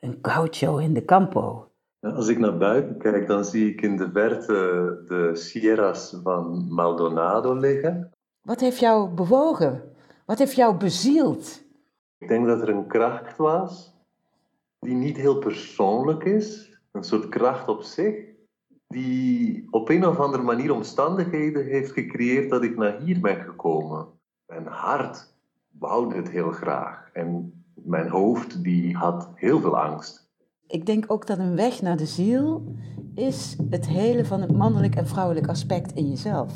een gaucho in de campo. Als ik naar buiten kijk, dan zie ik in de verte de Sierras van Maldonado liggen. Wat heeft jou bewogen? Wat heeft jou bezield? Ik denk dat er een kracht was die niet heel persoonlijk is, een soort kracht op zich, die op een of andere manier omstandigheden heeft gecreëerd dat ik naar hier ben gekomen. Mijn hart wou dit heel graag en mijn hoofd die had heel veel angst. Ik denk ook dat een weg naar de ziel is het hele van het mannelijk en vrouwelijk aspect in jezelf.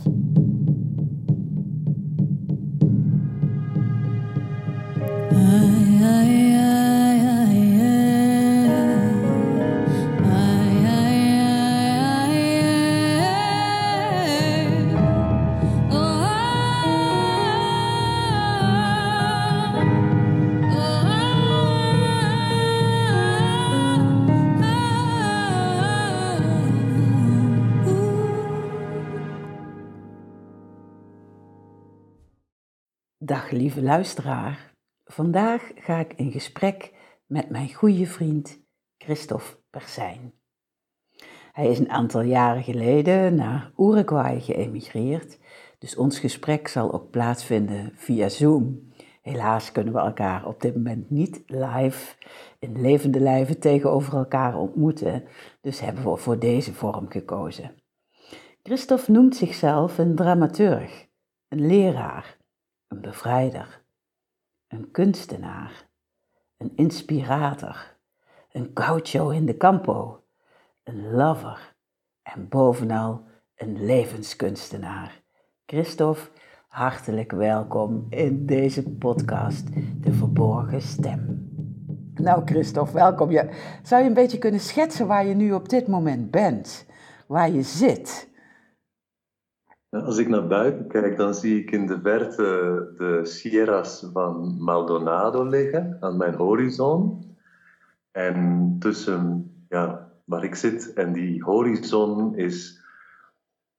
Lieve luisteraar. Vandaag ga ik in gesprek met mijn goede vriend Christophe Persijn. Hij is een aantal jaren geleden naar Uruguay geëmigreerd, dus ons gesprek zal ook plaatsvinden via Zoom. Helaas kunnen we elkaar op dit moment niet live in levende lijven tegenover elkaar ontmoeten, dus hebben we voor deze vorm gekozen. Christophe noemt zichzelf een dramaturg, een leraar een bevrijder, een kunstenaar, een inspirator, een gaucho in de campo, een lover en bovenal een levenskunstenaar. Christophe, hartelijk welkom in deze podcast, De Verborgen Stem. Nou Christophe, welkom. Je, zou je een beetje kunnen schetsen waar je nu op dit moment bent? Waar je zit? Als ik naar buiten kijk, dan zie ik in de verte de Sierras van Maldonado liggen aan mijn horizon. En tussen ja, waar ik zit en die horizon is,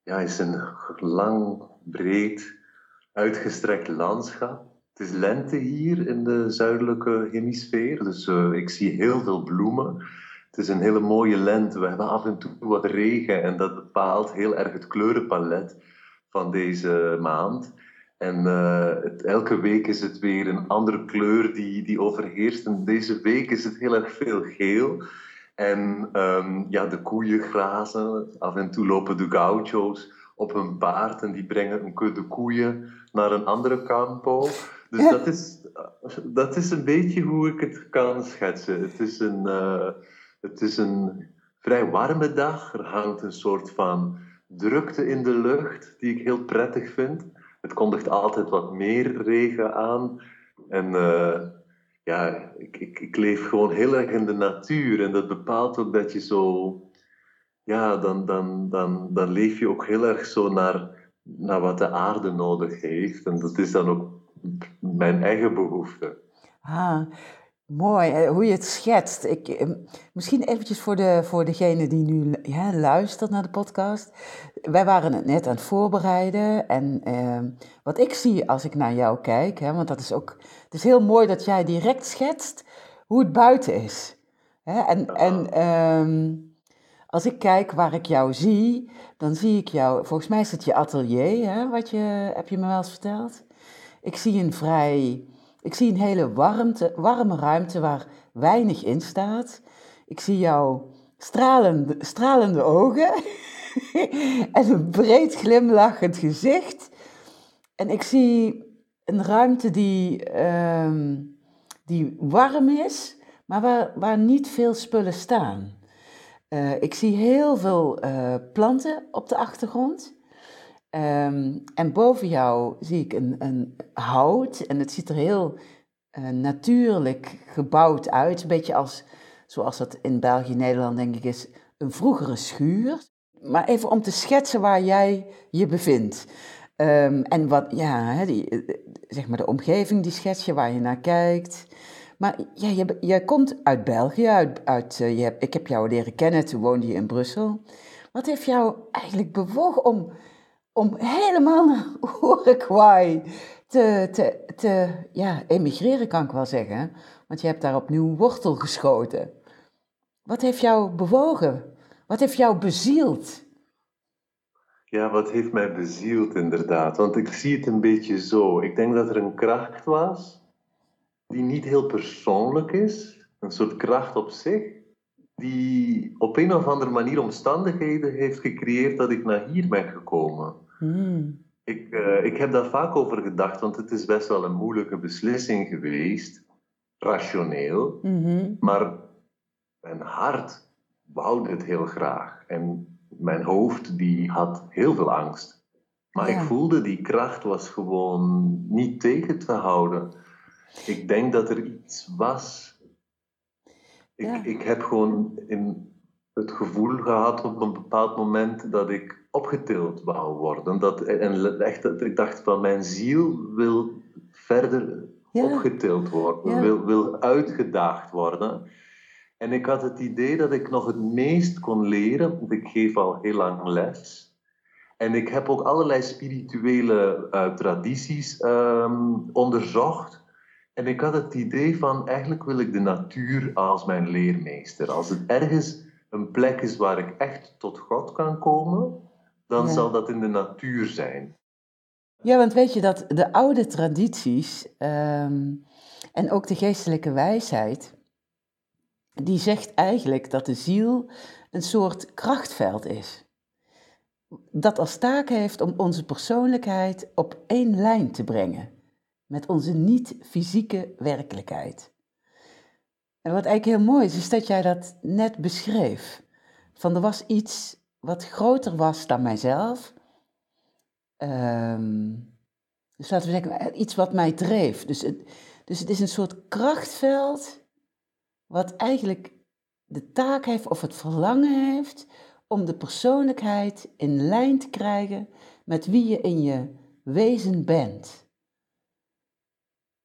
ja, is een lang, breed, uitgestrekt landschap. Het is lente hier in de zuidelijke hemisfeer, dus uh, ik zie heel veel bloemen. Het is een hele mooie lente. We hebben af en toe wat regen en dat bepaalt heel erg het kleurenpalet van deze maand. En uh, het, elke week is het weer een andere kleur die, die overheerst. En deze week is het heel erg veel geel. En um, ja, de koeien grazen. Af en toe lopen de gaucho's op hun paard en die brengen een kudde koeien naar een andere campo. Dus dat, is, dat is een beetje hoe ik het kan schetsen. Het is een, uh, het is een vrij warme dag. Er hangt een soort van drukte in de lucht, die ik heel prettig vind. Het kondigt altijd wat meer regen aan. En uh, ja, ik, ik, ik, leef gewoon heel erg in de natuur. En dat bepaalt ook dat je zo... Ja, dan, dan, dan, dan leef je ook heel erg zo naar, naar wat de aarde nodig heeft. En dat is dan ook mijn eigen behoefte. Ah, Mooi, hoe je het schetst. Ik, eh, misschien eventjes voor, de, voor degene die nu luistert naar de podcast. Wij waren het net aan het voorbereiden. En eh, wat ik zie als ik naar jou kijk, hè, want dat is ook. Het is heel mooi dat jij direct schetst hoe het buiten is. Hè? En, en ehm, als ik kijk waar ik jou zie, dan zie ik jou. Volgens mij is het je atelier, hè, wat je, heb je me wel eens verteld. Ik zie een vrij ik zie een hele warme ruimte waar weinig in staat. Ik zie jouw stralende, stralende ogen en een breed glimlachend gezicht. En ik zie een ruimte die, ehm, die warm is, maar waar, waar niet veel spullen staan. Uh, ik zie heel veel uh, planten op de achtergrond. Um, en boven jou zie ik een, een hout en het ziet er heel uh, natuurlijk gebouwd uit. Een beetje als, zoals dat in België, Nederland denk ik is, een vroegere schuur. Maar even om te schetsen waar jij je bevindt. Um, en wat, ja, die, eh, zeg maar de omgeving, die schets je waar je naar kijkt. Maar ja, je komt uit België, uit, uit, uh, je ik heb jou leren kennen, toen woonde je in Brussel. Wat heeft jou eigenlijk bewogen om om helemaal naar Uruguay te, te, te ja, emigreren, kan ik wel zeggen. Want je hebt daar opnieuw wortel geschoten. wat heeft jou bewogen? Wat heeft jou bezield? Ja, wat heeft mij bezield inderdaad? Want ik zie het een beetje zo. Ik denk dat er een kracht was die niet heel persoonlijk is, een soort kracht op zich, die op een of andere manier omstandigheden heeft gecreëerd dat ik naar hier ben gekomen. Hmm. Ik, uh, ik heb daar vaak over gedacht, want het is best wel een moeilijke beslissing geweest, rationeel. Mm Maar mijn hart wou dit heel graag. En mijn hoofd die had heel veel angst. Maar ik voelde die kracht was gewoon niet tegen te houden. Ik denk dat er iets was. Ik, ik heb gewoon in het gevoel gehad op een bepaald moment dat ik opgetild wou worden. Dat, en echt, ik dacht van mijn ziel wil verder opgetild worden, wil, wil uitgedaagd worden. En ik had het idee dat ik nog het meest kon leren, want ik geef al heel lang les. En ik heb ook allerlei spirituele uh, tradities um, onderzocht. En ik had het idee van, eigenlijk wil ik de natuur als mijn leermeester. Als het ergens een plek is waar ik echt tot God kan komen, dan zal dat in de natuur zijn. Ja, want weet je dat de oude tradities um, en ook de geestelijke wijsheid, die zegt eigenlijk dat de ziel een soort krachtveld is. Dat als taak heeft om onze persoonlijkheid op één lijn te brengen met onze niet-fysieke werkelijkheid. En wat eigenlijk heel mooi is, is dat jij dat net beschreef. Van er was iets wat groter was dan mijzelf. Um, dus laten we zeggen, iets wat mij dreef. Dus het, dus het is een soort krachtveld wat eigenlijk de taak heeft of het verlangen heeft om de persoonlijkheid in lijn te krijgen met wie je in je wezen bent.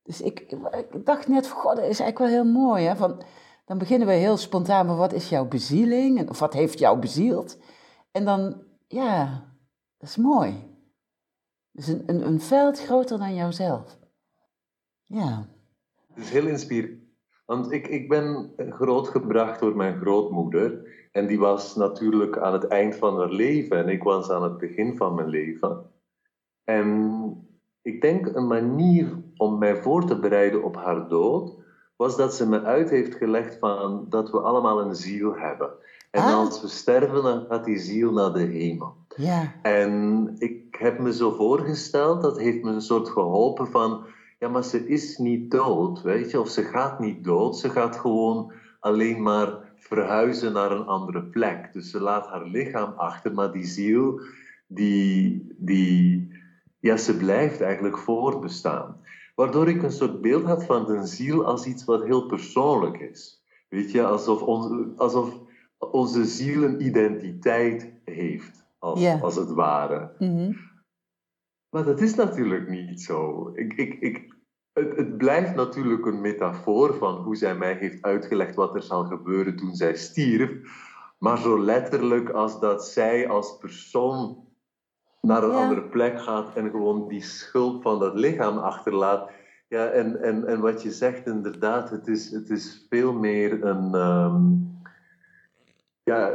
Dus ik, ik dacht net, god, dat is eigenlijk wel heel mooi. Hè? Van, dan beginnen we heel spontaan, maar wat is jouw bezieling? Of wat heeft jou bezield? En dan, ja, dat is mooi. Dus een, een, een veld groter dan jouzelf. Ja. Het is heel inspirerend. Want ik, ik ben grootgebracht door mijn grootmoeder. En die was natuurlijk aan het eind van haar leven. En ik was aan het begin van mijn leven. En ik denk een manier om mij voor te bereiden op haar dood, was dat ze me uit heeft gelegd van dat we allemaal een ziel hebben. En ah. als we sterven, dan gaat die ziel naar de hemel. Ja. En ik heb me zo voorgesteld, dat heeft me een soort geholpen van, ja, maar ze is niet dood, weet je, of ze gaat niet dood, ze gaat gewoon alleen maar verhuizen naar een andere plek. Dus ze laat haar lichaam achter, maar die ziel, die, die, ja, ze blijft eigenlijk voortbestaan. Waardoor ik een soort beeld had van de ziel als iets wat heel persoonlijk is. Weet je, alsof, alsof onze ziel een identiteit heeft, als, als het ware. Mhm. Maar dat is natuurlijk niet zo. Ik, ik, ik, het, het, blijft natuurlijk een metafoor van hoe zij mij heeft uitgelegd wat er zal gebeuren toen zij stierf. Maar zo letterlijk als dat zij als persoon naar een andere plek gaat en gewoon die schuld van dat lichaam achterlaat. Ja, en, en, en wat je zegt inderdaad, het is, het is veel meer een. Um, ja,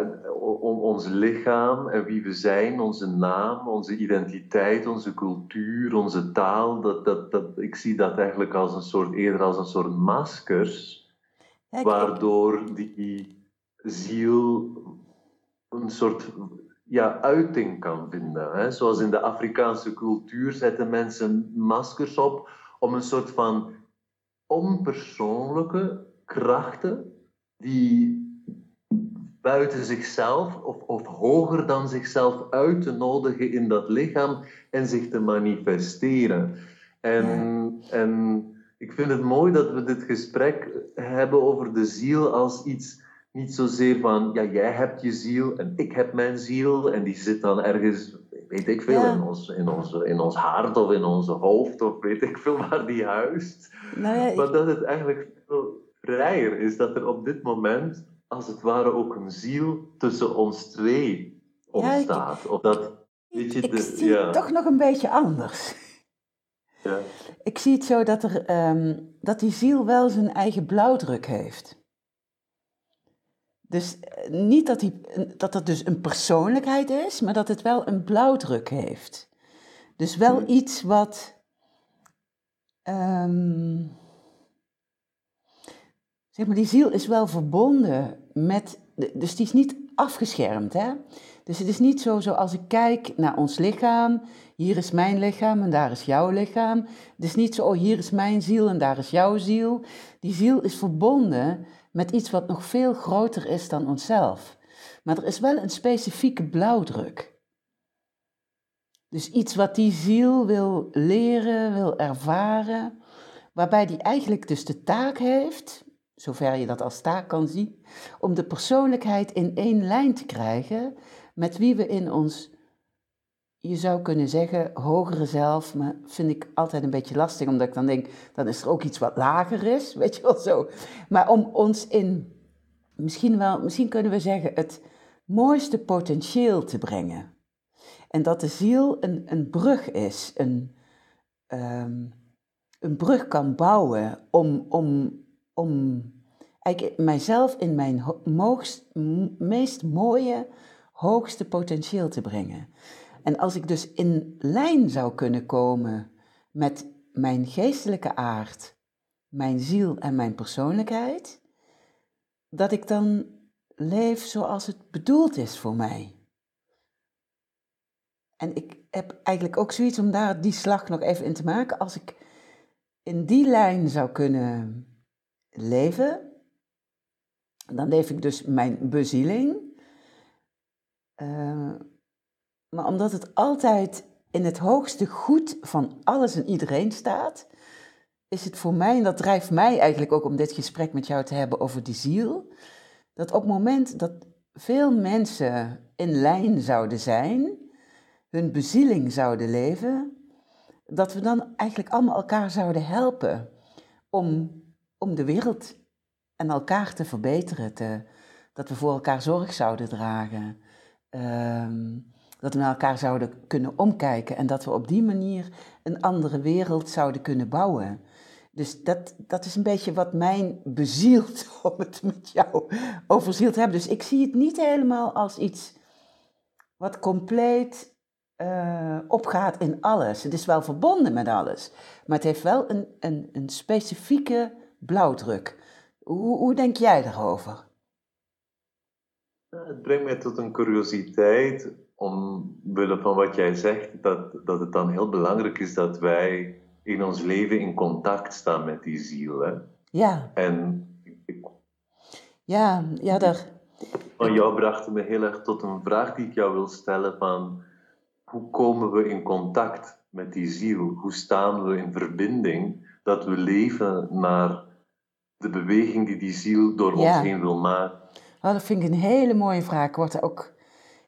ons lichaam en wie we zijn, onze naam, onze identiteit, onze cultuur, onze taal. Dat, dat, dat, ik zie dat eigenlijk als een soort, eerder als een soort maskers, waardoor die ziel een soort ja, uiting kan vinden. Hè? Zoals in de Afrikaanse cultuur zetten mensen maskers op om een soort van onpersoonlijke krachten die buiten zichzelf of, of hoger dan zichzelf uit te nodigen in dat lichaam en zich te manifesteren. En, en ik vind het mooi dat we dit gesprek hebben over de ziel als iets niet zozeer van, ja, jij hebt je ziel en ik heb mijn ziel en die zit dan ergens, weet ik veel, in, ons, in, ons, in ons hart of in onze hoofd of weet ik veel waar die huist. Nou maar dat het eigenlijk veel vrijer is, dat er op dit moment als het ware ook een ziel tussen ons twee ontstaat. Ja, ik, of dat, weet je, ik, zie het toch nog een beetje anders. Ja. Ik zie het zo dat, er, um, dat die ziel wel zijn eigen blauwdruk heeft. Dus eh, niet dat, die, dat het dus een persoonlijkheid is, maar dat het wel een blauwdruk heeft. Dus wel Mhm. iets wat. ehm, zeg maar, die ziel is wel verbonden met. Dus die is niet afgeschermd, hè? Dus het is niet zo zoals ik kijk naar ons lichaam. Hier is mijn lichaam en daar is jouw lichaam. Het is niet zo, oh, hier is mijn ziel en daar is jouw ziel. Die ziel is verbonden met iets wat nog veel groter is dan onszelf. Maar er is wel een specifieke blauwdruk. Dus iets wat die ziel wil leren, wil ervaren, waarbij die eigenlijk dus de taak heeft, zover je dat als taak kan zien, om de persoonlijkheid in één lijn te krijgen met wie we in ons, je zou kunnen zeggen, hogere zelf, maar vind ik altijd een beetje lastig, omdat ik dan denk, dan is er ook iets wat lager is, weet je wel zo. Maar om ons in, misschien wel, misschien kunnen we zeggen, het mooiste potentieel te brengen. En dat de ziel een, een brug is, een, ehm, een brug kan bouwen om, om, om eigenlijk mijzelf in mijn moogst, meest mooie, hoogste potentieel te brengen. En als ik dus in lijn zou kunnen komen met mijn geestelijke aard, mijn ziel en mijn persoonlijkheid, dat ik dan leef zoals het bedoeld is voor mij. En ik heb eigenlijk ook zoiets om daar die slag nog even in te maken. Als ik in die lijn zou kunnen leven, dan leef ik dus mijn bezieling. Eh, maar omdat het altijd in het hoogste goed van alles en iedereen staat, is het voor mij, en dat drijft mij eigenlijk ook om dit gesprek met jou te hebben over die ziel, dat op het moment dat veel mensen in lijn zouden zijn, hun bezieling zouden leven, dat we dan eigenlijk allemaal elkaar zouden helpen om, om de wereld en elkaar te verbeteren. Te, dat we voor elkaar zorg zouden dragen. ehm, dat we naar elkaar zouden kunnen omkijken en dat we op die manier een andere wereld zouden kunnen bouwen. Dus dat, dat is een beetje wat mij bezielt om het met jou over ziel te hebben. Dus ik zie het niet helemaal als iets wat compleet eh, opgaat in alles. Het is wel verbonden met alles, maar het heeft wel een, een, een specifieke blauwdruk. Hoe, hoe denk jij daarover? Het brengt mij tot een curiositeit, omwille van wat jij zegt, dat, dat het dan heel belangrijk is dat wij in ons leven in contact staan met die ziel. Hè? Ja, En ik, ja, ja, daar, van jou bracht me heel erg tot een vraag die ik jou wil stellen van hoe komen we in contact met die ziel? Hoe staan we in verbinding dat we leven naar de beweging die die ziel door Ja. ons heen wil maken? Oh, dat vind ik een hele mooie vraag. Ik word er ook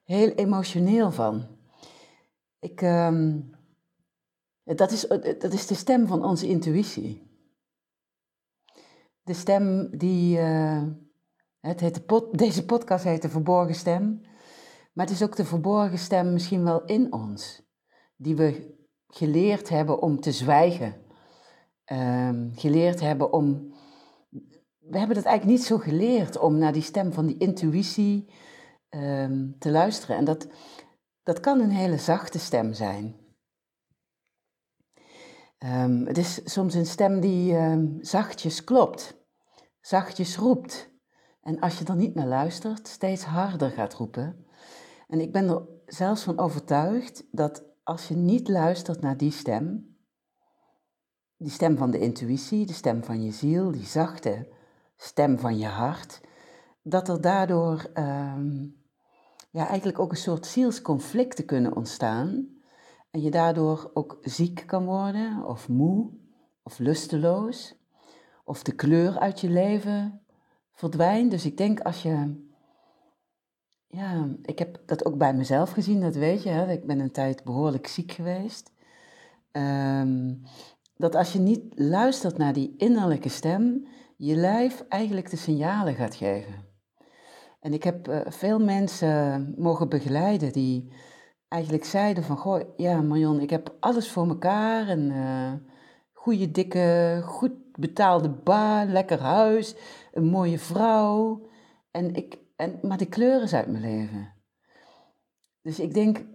heel emotioneel van. Ik, ehm, dat, is, dat is de stem van onze intuïtie. De stem die. eh, het heet de pod, deze podcast heet de verborgen stem. Maar het is ook de verborgen stem misschien wel in ons. Die we geleerd hebben om te zwijgen. Ehm, geleerd hebben om we hebben het eigenlijk niet zo geleerd om naar die stem van die intuïtie ehm, te luisteren. En dat, dat kan een hele zachte stem zijn. Ehm, het is soms een stem die ehm, zachtjes klopt, zachtjes roept. En als je er niet naar luistert, steeds harder gaat roepen. En ik ben er zelfs van overtuigd dat als je niet luistert naar die stem, die stem van de intuïtie, de stem van je ziel, die zachte stem van je hart, dat er daardoor ehm, ja, eigenlijk ook een soort zielsconflicten kunnen ontstaan. En je daardoor ook ziek kan worden, of moe, of lusteloos, of de kleur uit je leven verdwijnt. Dus ik denk als je. Ja, ik heb dat ook bij mezelf gezien, dat weet je. Hè? Ik ben een tijd behoorlijk ziek geweest. Ehm, dat als je niet luistert naar die innerlijke stem, je lijf eigenlijk de signalen gaat geven. En ik heb eh, veel mensen mogen begeleiden die eigenlijk zeiden van, goh, ja Marion, ik heb alles voor elkaar, een eh, goede, dikke, goed betaalde baan, lekker huis, een mooie vrouw. En ik, en, maar de kleur is uit mijn leven. Dus ik denk,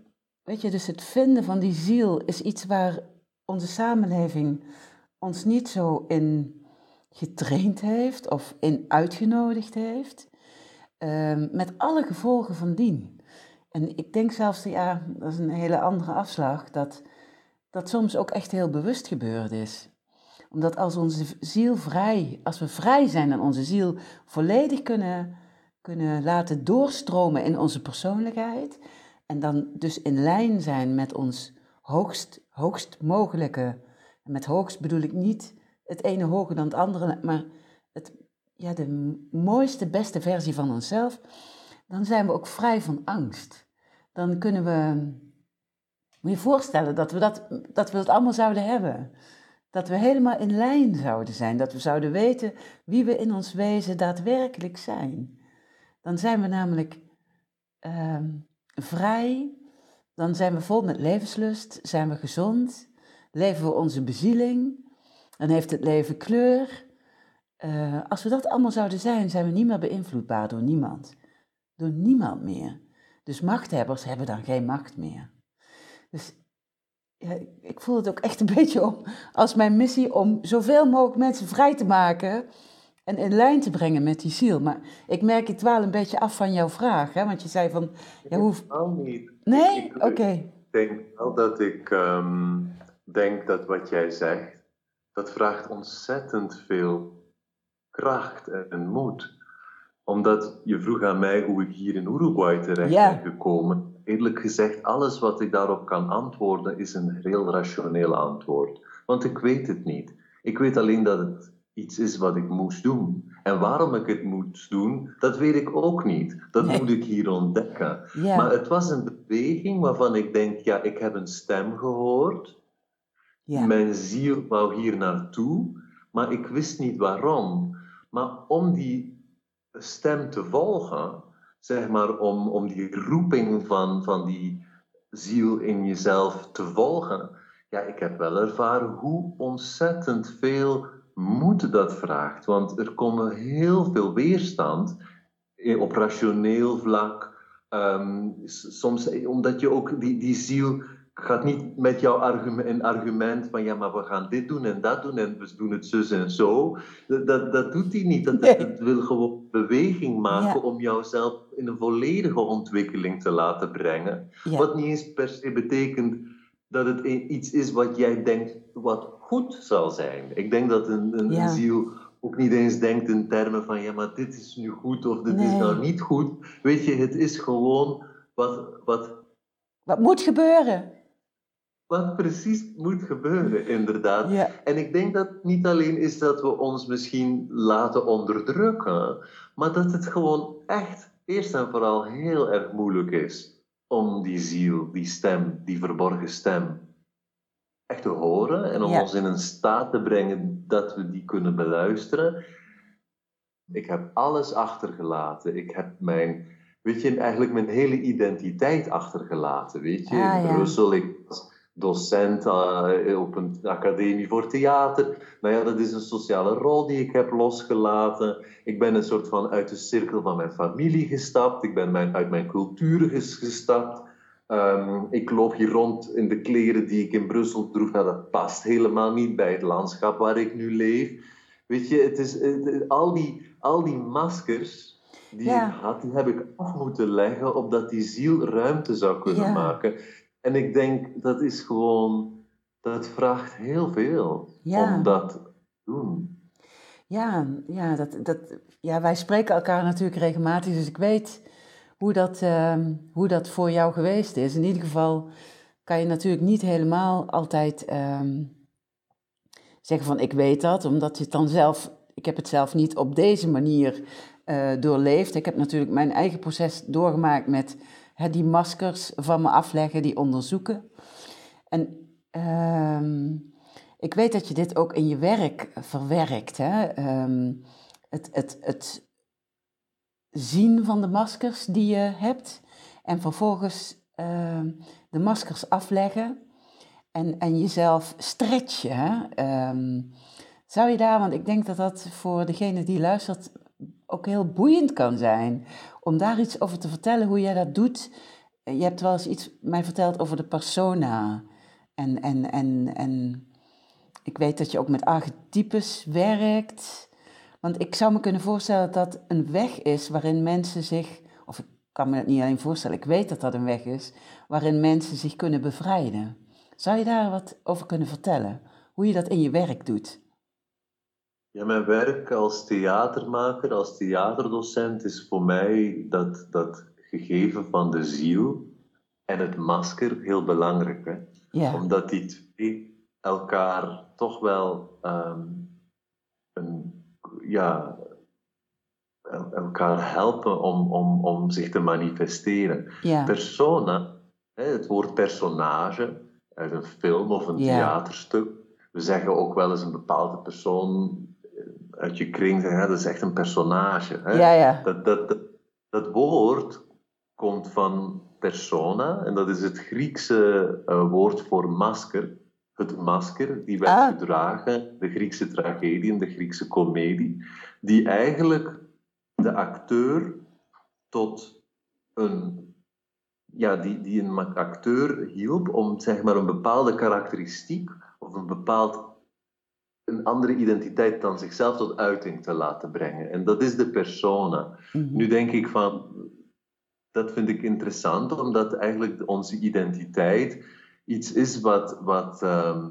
weet je, dus het vinden van die ziel is iets waar onze samenleving ons niet zo in getraind heeft of in uitgenodigd heeft. Ehm, met alle gevolgen van dien. En ik denk zelfs, ja, dat is een hele andere afslag, dat dat soms ook echt heel bewust gebeurd is. Omdat als onze ziel vrij, als we vrij zijn en onze ziel volledig kunnen, kunnen laten doorstromen in onze persoonlijkheid, en dan dus in lijn zijn met ons hoogst, hoogst mogelijke, en met hoogst bedoel ik niet het ene hoger dan het andere, maar het, ja, de mooiste, beste versie van onszelf, dan zijn we ook vrij van angst. Dan kunnen we, moet je voorstellen dat we dat, dat we dat allemaal zouden hebben. Dat we helemaal in lijn zouden zijn, dat we zouden weten wie we in ons wezen daadwerkelijk zijn. Dan zijn we namelijk uh, vrij, dan zijn we vol met levenslust, zijn we gezond, leven we onze bezieling, dan heeft het leven kleur. Uh, als we dat allemaal zouden zijn, zijn we niet meer beïnvloedbaar door niemand. Door niemand meer. Dus machthebbers hebben dan geen macht meer. Dus ja, ik voel het ook echt een beetje om, als mijn missie om zoveel mogelijk mensen vrij te maken en in lijn te brengen met die ziel. Maar ik merk, het wel een beetje af van jouw vraag, hè? want je zei van... Ja, hoe... niet. Nee? Oké. Ik denk wel dat ik um, denk dat wat jij zegt, dat vraagt ontzettend veel kracht en moed. Omdat je vroeg aan mij hoe ik hier in Uruguay terecht ben gekomen. Eerlijk gezegd, alles wat ik daarop kan antwoorden is een heel rationeel antwoord. Want ik weet het niet. Ik weet alleen dat het iets is wat ik moest doen. En waarom ik het moest doen, dat weet ik ook niet. Dat moet ik hier ontdekken. Maar het was een beweging waarvan ik denk, ja, ik heb een stem gehoord. Mijn ziel wou hier naartoe, maar ik wist niet waarom. Maar om die stem te volgen, zeg maar, om, om die roeping van, van die ziel in jezelf te volgen, ja, ik heb wel ervaren hoe ontzettend veel moed dat vraagt. Want er komt heel veel weerstand op rationeel vlak. Ehm, soms omdat je ook die, die ziel gaat niet met jouw argument, een argument van ja, maar we gaan dit doen en dat doen en we doen het zus en zo. Dat, dat doet hij niet. Dat, wil gewoon beweging maken om jouzelf in een volledige ontwikkeling te laten brengen. Wat niet eens per se betekent dat het iets is wat jij denkt wat goed zal zijn. Ik denk dat een, een, ziel ook niet eens denkt in termen van ja, maar dit is nu goed of dit is nou niet goed. Weet je, het is gewoon wat. Wat, wat moet gebeuren wat precies moet gebeuren, inderdaad. Ja. En ik denk dat het niet alleen is dat we ons misschien laten onderdrukken, maar dat het gewoon echt eerst en vooral heel erg moeilijk is om die ziel, die stem, die verborgen stem, echt te horen en om ons in een staat te brengen dat we die kunnen beluisteren. Ik heb alles achtergelaten. Ik heb mijn, weet je, eigenlijk mijn hele identiteit achtergelaten. Weet je, ah, in Brussel, ik docent uh, op een academie voor theater. Nou ja, dat is een sociale rol die ik heb losgelaten. Ik ben een soort van uit de cirkel van mijn familie gestapt. Ik ben mijn, uit mijn cultuur gestapt. Um, ik loop hier rond in de kleren die ik in Brussel droeg. Nou, dat past helemaal niet bij het landschap waar ik nu leef. Weet je, het is, al, die, al die maskers die ik had, die heb ik af moeten leggen, opdat die ziel ruimte zou kunnen maken. En ik denk, dat is gewoon, dat vraagt heel veel om dat te doen. Ja, ja, dat, dat, ja, wij spreken elkaar natuurlijk regelmatig, dus ik weet hoe dat, ehm, hoe dat voor jou geweest is. In ieder geval kan je natuurlijk niet helemaal altijd ehm, zeggen van ik weet dat, omdat je het dan zelf, ik heb het zelf niet op deze manier uh, doorleefd. Ik heb natuurlijk mijn eigen proces doorgemaakt met die maskers van me afleggen, die onderzoeken. En ehm, ik weet dat je dit ook in je werk verwerkt. Hè? Ehm, het, het, het zien van de maskers die je hebt en vervolgens ehm, de maskers afleggen en, en jezelf stretchen. zou je daar, want ik denk dat dat voor degene die luistert ook heel boeiend kan zijn. Om daar iets over te vertellen, hoe jij dat doet. Je hebt wel eens iets mij verteld over de persona. En, en, en, en ik weet dat je ook met archetypes werkt. Want ik zou me kunnen voorstellen dat dat een weg is waarin mensen zich, of ik kan me het niet alleen voorstellen, ik weet dat dat een weg is, waarin mensen zich kunnen bevrijden. Zou je daar wat over kunnen vertellen? Hoe je dat in je werk doet? Ja, mijn werk als theatermaker, als theaterdocent is voor mij dat, dat gegeven van de ziel en het masker heel belangrijk. Hè? Ja. Omdat die twee elkaar toch wel ehm, een, ja, elkaar helpen om, om, om zich te manifesteren. Ja. Persona, hè, het woord personage uit een film of een theaterstuk. We zeggen ook wel eens een bepaalde persoon uit je kring, hè, dat is echt een personage. Hè? Ja, ja. Dat, dat, dat, dat woord komt van persona, en dat is het Griekse uh, woord voor masker. Het masker, die werd ah. gedragen, de Griekse tragedie en de Griekse komedie, die eigenlijk de acteur tot een ja, die, die een acteur hielp om zeg maar, een bepaalde karakteristiek of een bepaald een andere identiteit dan zichzelf tot uiting te laten brengen. En dat is de persona. Mhm. Nu denk ik van, dat vind ik interessant, omdat eigenlijk onze identiteit iets is wat, wat, ehm,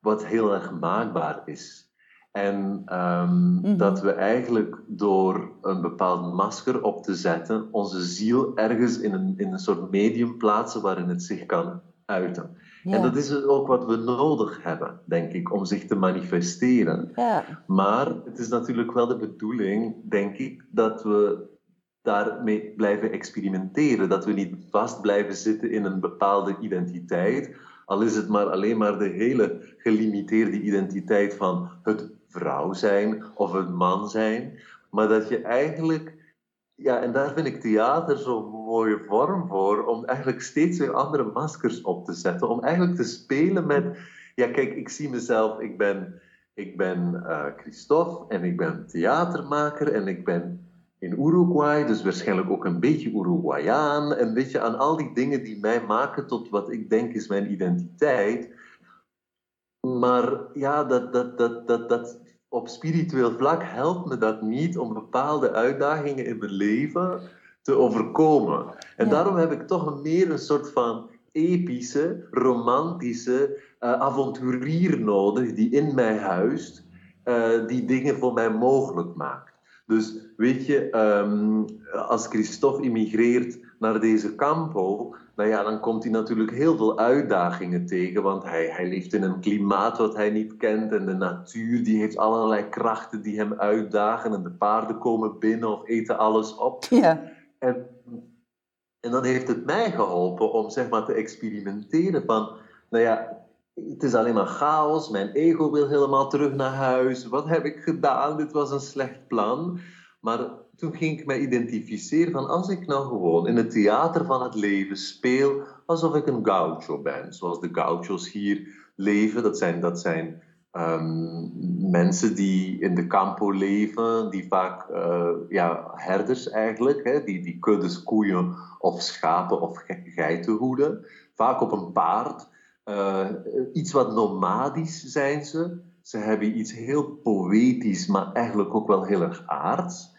wat heel erg maakbaar is. En ehm, mhm. dat we eigenlijk door een bepaald masker op te zetten, onze ziel ergens in een, in een soort medium plaatsen waarin het zich kan uiten. En dat is ook wat we nodig hebben, denk ik, om zich te manifesteren. Ja. Maar het is natuurlijk wel de bedoeling, denk ik, dat we daarmee blijven experimenteren. Dat we niet vast blijven zitten in een bepaalde identiteit. Al is het maar alleen maar de hele gelimiteerde identiteit van het vrouw zijn of een man zijn. Maar dat je eigenlijk ja, en daar vind ik theater zo'n mooie vorm voor, om eigenlijk steeds weer andere maskers op te zetten. Om eigenlijk te spelen met, ja kijk, ik zie mezelf, ik ben, ik ben uh, Christophe en ik ben theatermaker en ik ben in Uruguay, dus waarschijnlijk ook een beetje Uruguayaan. En weet je, aan al die dingen die mij maken tot wat ik denk is mijn identiteit. Maar ja, dat, dat, dat, dat, dat, op spiritueel vlak helpt me dat niet om bepaalde uitdagingen in mijn leven te overkomen. En daarom heb ik toch meer een soort van epische, romantische uh, avonturier nodig die in mij huist, uh, die dingen voor mij mogelijk maakt. Dus weet je, um, als Christophe immigreert naar deze campo, nou ja, dan komt hij natuurlijk heel veel uitdagingen tegen, want hij, hij leeft in een klimaat wat hij niet kent en de natuur die heeft allerlei krachten die hem uitdagen en de paarden komen binnen of eten alles op. Ja. En, dan heeft het mij geholpen om zeg maar te experimenteren van, nou ja, het is alleen maar chaos, mijn ego wil helemaal terug naar huis, wat heb ik gedaan, dit was een slecht plan. Maar toen ging ik mij identificeren van als ik nou gewoon in het theater van het leven speel alsof ik een gaucho ben, zoals de gauchos hier leven. Dat zijn, dat zijn um, mensen die in de campo leven, die vaak uh, ja, herders eigenlijk, hè, die, die kuddes koeien of schapen of geiten hoeden. Vaak op een paard. Uh, iets wat nomadisch zijn ze. Ze hebben iets heel poëtisch, maar eigenlijk ook wel heel erg aards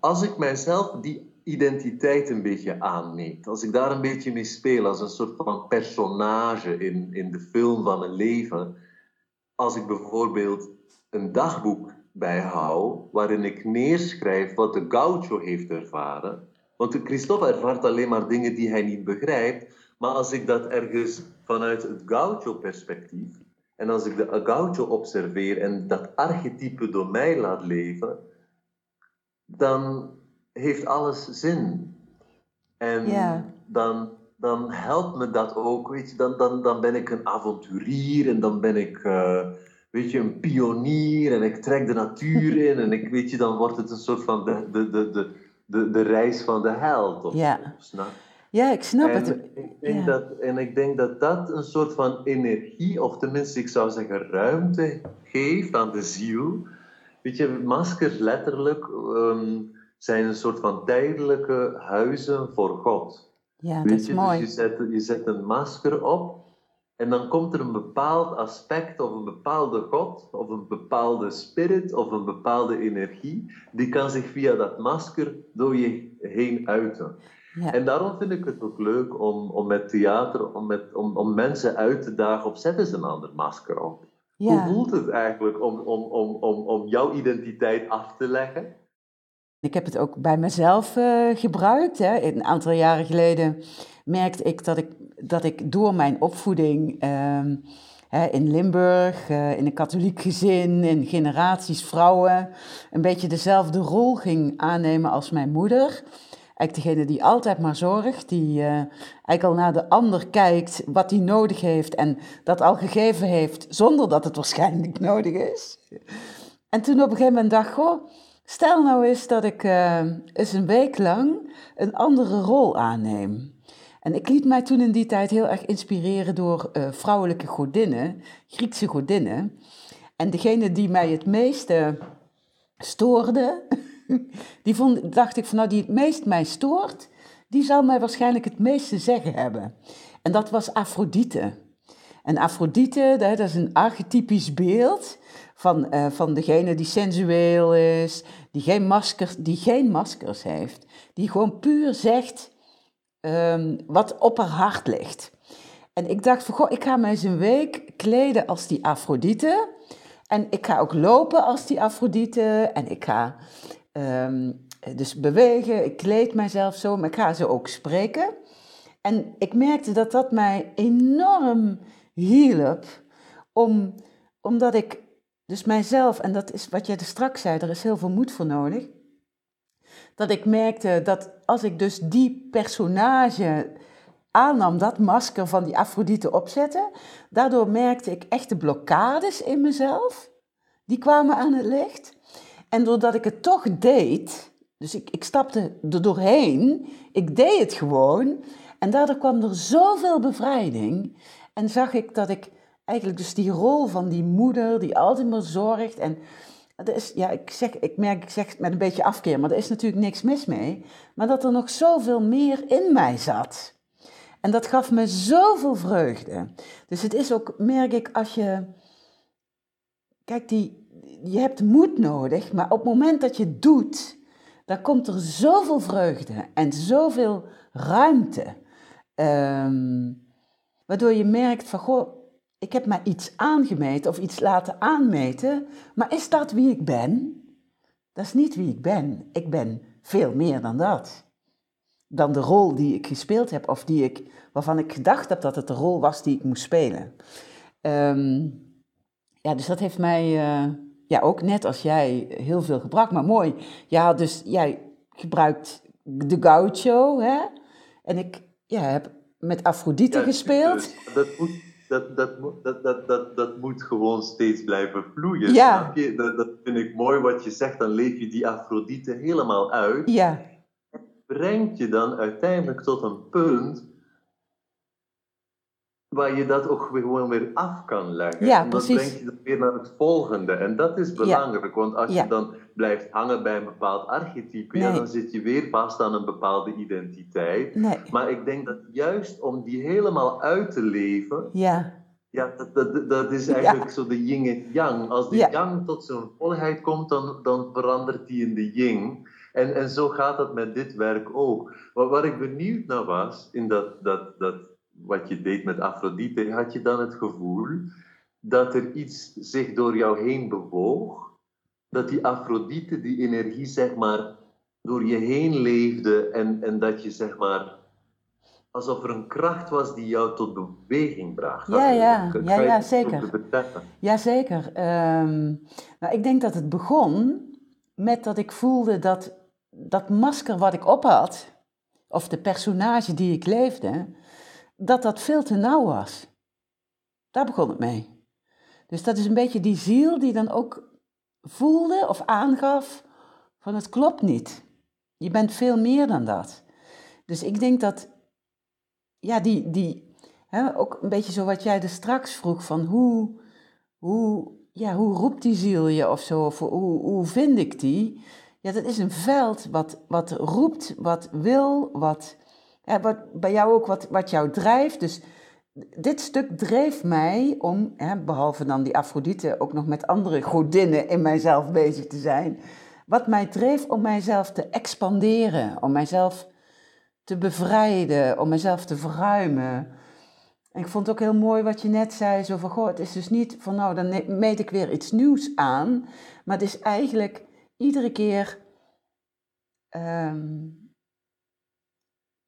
als ik mijzelf die identiteit een beetje aanmeet, als ik daar een beetje mee speel als een soort van personage in, in de film van mijn leven, als ik bijvoorbeeld een dagboek bijhoud waarin ik neerschrijf wat de gaucho heeft ervaren, want Christophe ervaart alleen maar dingen die hij niet begrijpt, maar als ik dat ergens vanuit het gaucho-perspectief en als ik de gaucho observeer en dat archetype door mij laat leven, dan heeft alles zin. En dan, dan helpt me dat ook, weet je, dan, dan, dan ben ik een avonturier en dan ben ik, uh, weet je, een pionier en ik trek de natuur in en ik, weet je, dan wordt het een soort van de, de, de, de, de, de reis van de held. Of, ja. snap? Ja, ik snap en het. Ik denk dat, en ik denk dat dat een soort van energie, of tenminste ik zou zeggen ruimte, geeft aan de ziel weet je, maskers letterlijk ehm, zijn een soort van tijdelijke huizen voor God. Ja, Weet dat is je, mooi. dus je zet, je zet een masker op en dan komt er een bepaald aspect of een bepaalde God of een bepaalde spirit of een bepaalde energie, die kan zich via dat masker door je heen uiten. Ja. En daarom vind ik het ook leuk om, om met theater, om, met, om, om mensen uit te dagen op zet eens een ander masker op. Hoe voelt het eigenlijk om, om, om, om, om jouw identiteit af te leggen? Ik heb het ook bij mezelf eh, gebruikt. Hè. Een aantal jaren geleden merkte ik dat ik, dat ik door mijn opvoeding ehm, in Limburg, eh, in een katholiek gezin, in generaties vrouwen, een beetje dezelfde rol ging aannemen als mijn moeder. Eigenlijk degene die altijd maar zorgt, die eh, eigenlijk al naar de ander kijkt wat hij nodig heeft en dat al gegeven heeft zonder dat het waarschijnlijk nodig is. En toen op een gegeven moment dacht ik, stel nou eens dat ik eh, eens een week lang een andere rol aanneem. En ik liet mij toen in die tijd heel erg inspireren door eh, vrouwelijke godinnen, Griekse godinnen. En degene die mij het meeste stoorde, die vond, dacht ik van nou die het meest mij stoort, die zal mij waarschijnlijk het meeste zeggen hebben. En dat was Afrodite. En Afrodite, dat is een archetypisch beeld van, eh, van degene die sensueel is, die geen, maskers, die geen maskers heeft, die gewoon puur zegt ehm, wat op haar hart ligt. En ik dacht van, goh, ik ga mij eens een week kleden als die Afrodite. En ik ga ook lopen als die Afrodite. En ik ga ehm, dus bewegen, ik kleed mijzelf zo, maar ik ga ze ook spreken. En ik merkte dat dat mij enorm hielp, om, omdat ik dus mijzelf, en dat is wat jij er straks zei, er is heel veel moed voor nodig, dat ik merkte dat als ik dus die personage aannam, dat masker van die Afrodite opzette, daardoor merkte ik echte blokkades in mezelf, die kwamen aan het licht. En doordat ik het toch deed, dus ik, ik stapte er doorheen, ik deed het gewoon, en daardoor kwam er zoveel bevrijding. En zag ik dat ik eigenlijk dus die rol van die moeder die altijd maar zorgt. En dat is, ja, ik, zeg, ik merk, ik zeg het met een beetje afkeer, maar er is natuurlijk niks mis mee. Maar dat er nog zoveel meer in mij zat. En dat gaf me zoveel vreugde. Dus het is ook, merk ik, als je. Kijk, die, je hebt moed nodig, maar op het moment dat je doet, dan komt er zoveel vreugde en zoveel ruimte. Ehm, waardoor je merkt van, goh, ik heb mij iets aangemeten of iets laten aanmeten, maar is dat wie ik ben? Dat is niet wie ik ben. Ik ben veel meer dan dat. Dan de rol die ik gespeeld heb of die ik, waarvan ik gedacht heb dat het de rol was die ik moest spelen. Ehm, ja, dus dat heeft mij, eh, ja, ook net als jij, heel veel gebracht. Maar mooi, ja, dus jij gebruikt de gaucho, hè? En ik ja, heb met Afrodite Ja, gespeeld. dat, moet, dat, dat, moet- dat, dat, dat, dat moet gewoon steeds blijven vloeien. Ja. Snap je? Dat, dat vind ik mooi wat je zegt. Dan leef je die Afrodite helemaal uit. Ja, Brengt je dan uiteindelijk tot een punt waar je dat ook weer gewoon weer af kan leggen. Ja, en dan brengt je dat weer naar het volgende. En dat is belangrijk, want als Ja. je dan blijft hangen bij een bepaald archetype, ja, dan zit je weer vast aan een bepaalde identiteit. nee, Maar ik denk dat juist om die helemaal uit te leven, ja, ja, dat, dat, dat is eigenlijk zo de yin en yang. Als de yang tot zijn volheid komt, dan, dan verandert die in de yin. En, en zo gaat dat met dit werk ook. Maar waar ik benieuwd naar was, in dat, dat, dat, wat je deed met Afrodite, had je dan het gevoel dat er iets zich door jou heen bewoog? Dat die Afrodite, die energie, zeg maar, door je heen leefde en, en dat je, zeg maar, alsof er een kracht was die jou tot beweging bracht. Ja, ja, ja, ja, zeker. Jazeker. Ehm nou, ik denk dat het begon met dat ik voelde dat dat masker wat ik op had, of de personage die ik leefde, dat dat veel te nauw was. Daar begon het mee. Dus dat is een beetje die ziel die dan ook voelde of aangaf van het klopt niet. Je bent veel meer dan dat. Dus ik denk dat, ja, die, die hè, ook een beetje zo wat jij er straks vroeg, van hoe, hoe ja, hoe roept die ziel je of zo? Of hoe, hoe vind ik die? Ja, dat is een veld wat, wat roept, wat wil, wat, wat bij jou ook wat, wat jou drijft. Dus dit stuk dreef mij om, hè, behalve dan die Afrodite, ook nog met andere godinnen in mijzelf bezig te zijn. Wat mij dreef om mijzelf te expanderen, om mijzelf te bevrijden, om mijzelf te verruimen. En ik vond het ook heel mooi wat je net zei, zo van, goh, het is dus niet van, nou, dan meet ik weer iets nieuws aan, maar het is eigenlijk iedere keer um,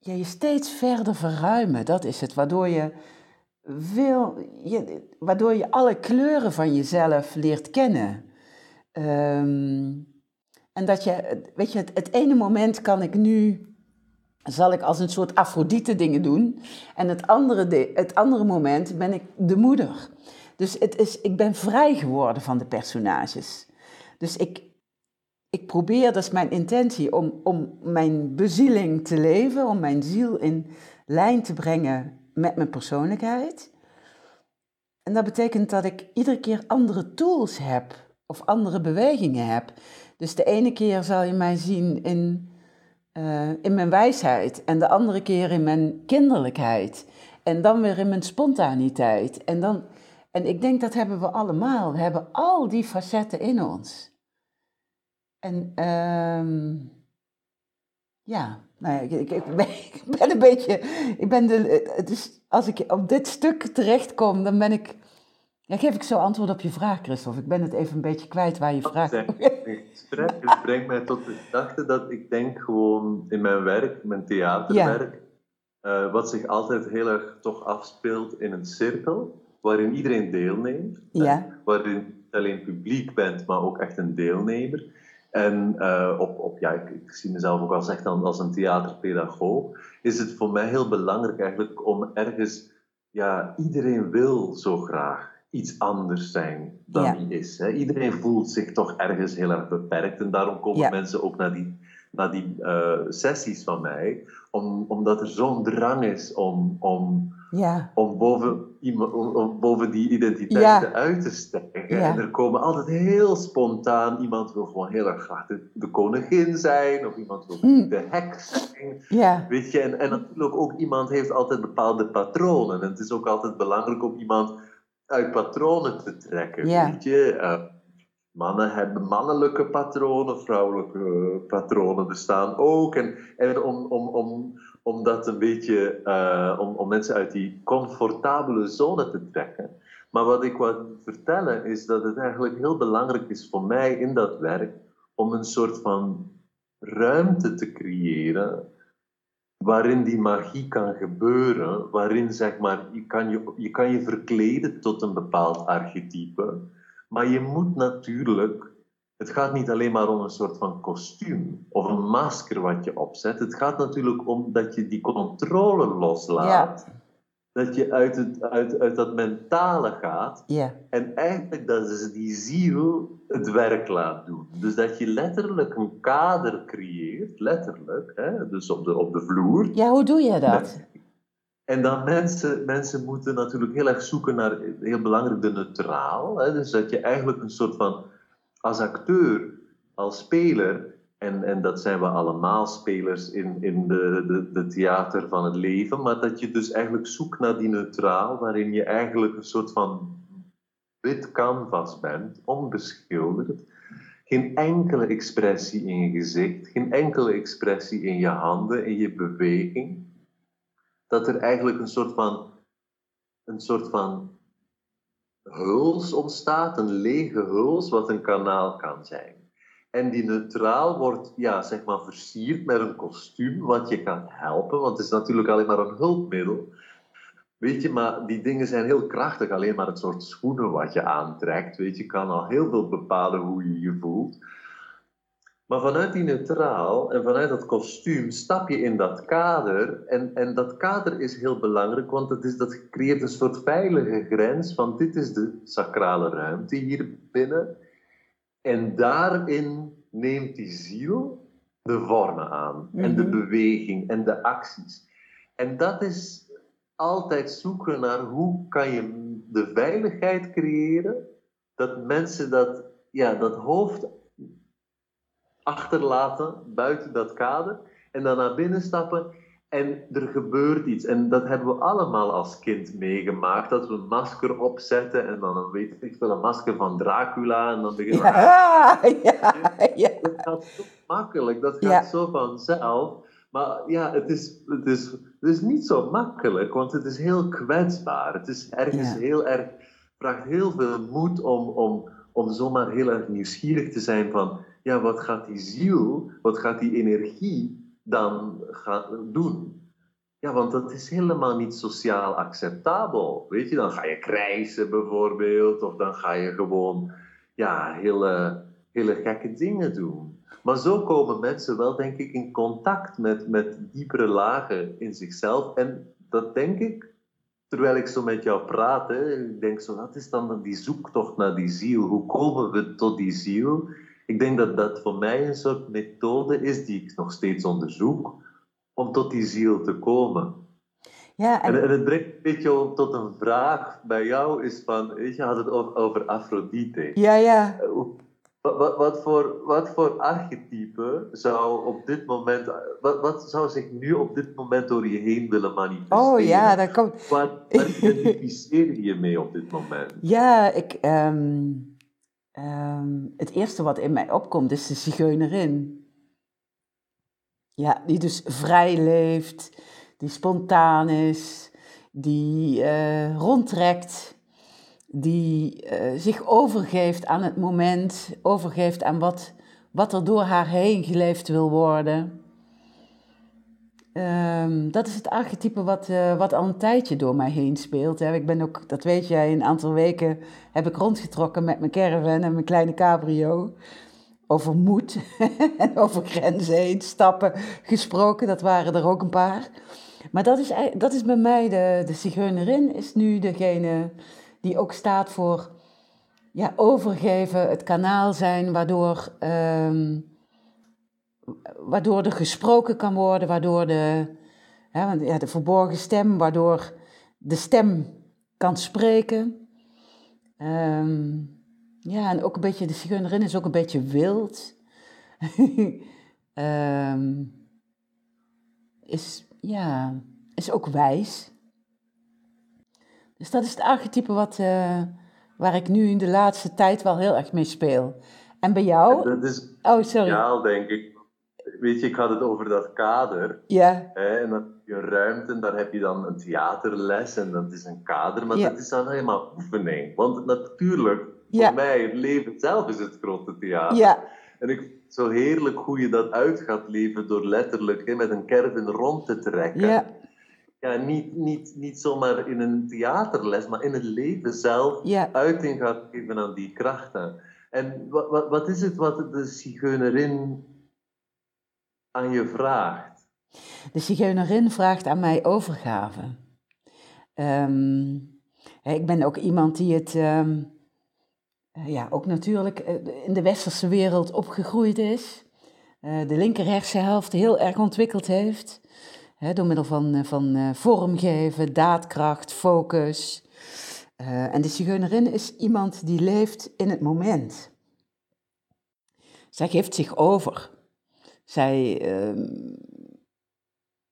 ja, je steeds verder verruimen. Dat is het, waardoor je, wil, je, waardoor je alle kleuren van jezelf leert kennen. Um, en dat je, weet je, het, ene moment kan ik nu zal ik als een soort Afrodite dingen doen. En het andere, het andere moment ben ik de moeder. Dus het is, ik ben vrij geworden van de personages. Dus ik, ik probeer, dat is mijn intentie, om, om mijn bezieling te leven, om mijn ziel in lijn te brengen met mijn persoonlijkheid. En dat betekent dat ik iedere keer andere tools heb of andere bewegingen heb. Dus de ene keer zal je mij zien in, uh, in mijn wijsheid en de andere keer in mijn kinderlijkheid. En dan weer in mijn spontaniteit. En, dan, en ik denk dat hebben we allemaal. We hebben al die facetten in ons. En uh, ja, nou ja, ik, ik, ben, ik, ben, een beetje. Ik ben de, is, als ik op dit stuk terechtkom, dan ben ik ja, geef ik zo antwoord op je vraag, Christophe. Ik ben het even een beetje kwijt waar je vraag... Het brengt mij tot de gedachte dat ik denk gewoon in mijn werk, mijn theaterwerk, uh, wat zich altijd heel erg toch afspeelt in een cirkel, waarin iedereen deelneemt. Ja. Waarin je niet alleen publiek bent, maar ook echt een deelnemer. En uh, op, op, ja, ik, ik, zie mezelf ook als echt als een theaterpedagoog, is het voor mij heel belangrijk eigenlijk om ergens, ja, iedereen wil zo graag iets anders zijn dan ja. hij is. Hè. Iedereen voelt zich toch ergens heel erg beperkt en daarom komen mensen ook naar die, naar die uh, sessies van mij, om, omdat er zo'n drang is om, om, ja. om, boven, om, om boven die identiteiten uit te stijgen. En er komen altijd heel spontaan, iemand wil gewoon heel erg graag de, de koningin zijn, of iemand wil hm. de heks zijn. Weet je, en, en natuurlijk ook iemand heeft altijd bepaalde patronen. En het is ook altijd belangrijk om iemand uit patronen te trekken. Weet je? Uh, mannen hebben mannelijke patronen, vrouwelijke patronen bestaan ook. En, en om, om, om, om dat een beetje, uh, om, om mensen uit die comfortabele zone te trekken. Maar wat ik wil vertellen is dat het eigenlijk heel belangrijk is voor mij in dat werk om een soort van ruimte te creëren waarin die magie kan gebeuren, waarin zeg maar, je kan je, je kan je verkleden tot een bepaald archetype, maar je moet natuurlijk, het gaat niet alleen maar om een soort van kostuum of een masker wat je opzet, het gaat natuurlijk om dat je die controle loslaat. Ja dat je uit, het, uit, uit dat mentale gaat. En eigenlijk dat ze die ziel het werk laat doen. Dus dat je letterlijk een kader creëert, letterlijk, hè, dus op de, op de vloer. Ja, hoe doe je dat? En dan mensen, mensen moeten natuurlijk heel erg zoeken naar, heel belangrijk, de neutraal. Hè, dus dat je eigenlijk een soort van, als acteur, als speler, en, en dat zijn we allemaal spelers in, in de, de, theater van het leven. Maar dat je dus eigenlijk zoekt naar die neutraal, waarin je eigenlijk een soort van wit canvas bent, onbeschilderd. Geen enkele expressie in je gezicht, geen enkele expressie in je handen, in je beweging. Dat er eigenlijk een soort van, een soort van huls ontstaat, een lege huls, wat een kanaal kan zijn. En die neutraal wordt ja, zeg maar versierd met een kostuum, wat je kan helpen, want het is natuurlijk alleen maar een hulpmiddel. Weet je, maar die dingen zijn heel krachtig. Alleen maar het soort schoenen wat je aantrekt, weet je, kan al heel veel bepalen hoe je je voelt. Maar vanuit die neutraal en vanuit dat kostuum stap je in dat kader. En, en dat kader is heel belangrijk, want het is, dat creëert een soort veilige grens van dit is de sacrale ruimte hier binnen. En daarin neemt die ziel de vormen aan. En de mhm. beweging en de acties. En dat is altijd zoeken naar hoe kan je de veiligheid creëren dat mensen dat, ja, dat hoofd achterlaten buiten dat kader en dan naar binnen stappen en er gebeurt iets. En dat hebben we allemaal als kind meegemaakt. Dat we een masker opzetten en dan een, weet ik veel, een masker van Dracula. En dan beginnen we... Ja, ja, ja. Dat gaat zo makkelijk, dat gaat zo vanzelf. Maar ja, het is, het, is, het is niet zo makkelijk, want het is heel kwetsbaar. Het is ergens Ja. heel erg, vraagt heel veel moed om, om, om zomaar heel erg nieuwsgierig te zijn van, ja, wat gaat die ziel, wat gaat die energie dan gaan doen? Ja, want dat is helemaal niet sociaal acceptabel. Weet je, dan ga je krijsen bijvoorbeeld, of dan ga je gewoon ja, hele, hele gekke dingen doen. Maar zo komen mensen wel, denk ik, in contact met, met diepere lagen in zichzelf. En dat denk ik, terwijl ik zo met jou praat, hè, ik denk zo, wat is dan die zoektocht naar die ziel? Hoe komen we tot die ziel? Ik denk dat dat voor mij een soort methode is die ik nog steeds onderzoek, om tot die ziel te komen. Ja, En, en, het brengt een beetje op tot een vraag bij jou, is van, weet je, had het over, over Afrodite. ja, ja. Eh, Wat, wat, wat, voor, wat voor archetype zou op dit moment, wat, wat zou zich nu op dit moment door je heen willen manifesteren? Oh ja, daar komt... Waar, waar identificeer je je mee op dit moment? Ja, ik, ehm, ehm, het eerste wat in mij opkomt is de zigeunerin. Ja, die dus vrij leeft, die spontaan is, die eh, rondtrekt, die eh, zich overgeeft aan het moment, overgeeft aan wat, wat er door haar heen geleefd wil worden. Ehm, dat is het archetype wat, eh, wat al een tijdje door mij heen speelt. Hè. Ik ben ook, dat weet jij, een aantal weken heb ik rondgetrokken met mijn caravan en mijn kleine cabrio. Over moed en over grenzen heen stappen gesproken, dat waren er ook een paar. Maar dat is, dat is bij mij, de, de zigeunerin is nu degene die ook staat voor ja, overgeven, het kanaal zijn waardoor, ehm, waardoor er gesproken kan worden, waardoor de, hè, want, ja, de verborgen stem, waardoor de stem kan spreken. Ehm, ja, en ook een beetje, de zigeunerin is ook een beetje wild. Ehm, is, ja, is ook wijs. Dus dat is het archetype wat, eh, waar ik nu in de laatste tijd wel heel erg mee speel. En bij jou? Dat is Oh, sorry. ideaal, denk ik. Weet je, ik had het over dat kader. Ja, Hè, en dan heb je een ruimte en daar heb je dan een theaterles en dat is een kader, maar Ja. dat is dan helemaal oefening. Want natuurlijk, Ja. voor mij, het leven zelf is het grote theater. ja, En ik vind het zo heerlijk hoe je dat uit gaat leven door letterlijk hè, met een caravan rond te trekken. ja, Ja, niet, niet, niet zomaar in een theaterles, maar in het leven zelf ja. uiting gaat geven aan die krachten. En wat, wat, wat is het wat de zigeunerin aan je vraagt? De zigeunerin vraagt aan mij overgave. Ehm, ik ben ook iemand die het, ehm, eh, ja, ook natuurlijk eh, in de westerse wereld opgegroeid is. Eh, de linker hersenhelft heel erg ontwikkeld heeft. Door middel van, van vormgeven, daadkracht, focus. En de zigeunerin is iemand die leeft in het moment. Zij geeft zich over. Zij ehm,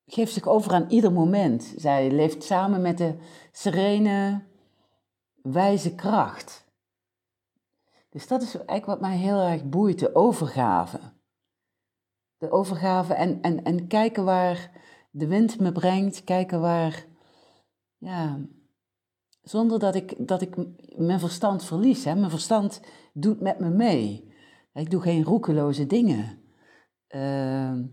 geeft zich over aan ieder moment. Zij leeft samen met de serene, wijze kracht. Dus dat is eigenlijk wat mij heel erg boeit, de overgave. De overgave en, en, en kijken waar de wind me brengt, kijken waar, ja, zonder dat ik, dat ik mijn verstand verlies. Hè. Mijn verstand doet met me mee. Ik doe geen roekeloze dingen. Ehm,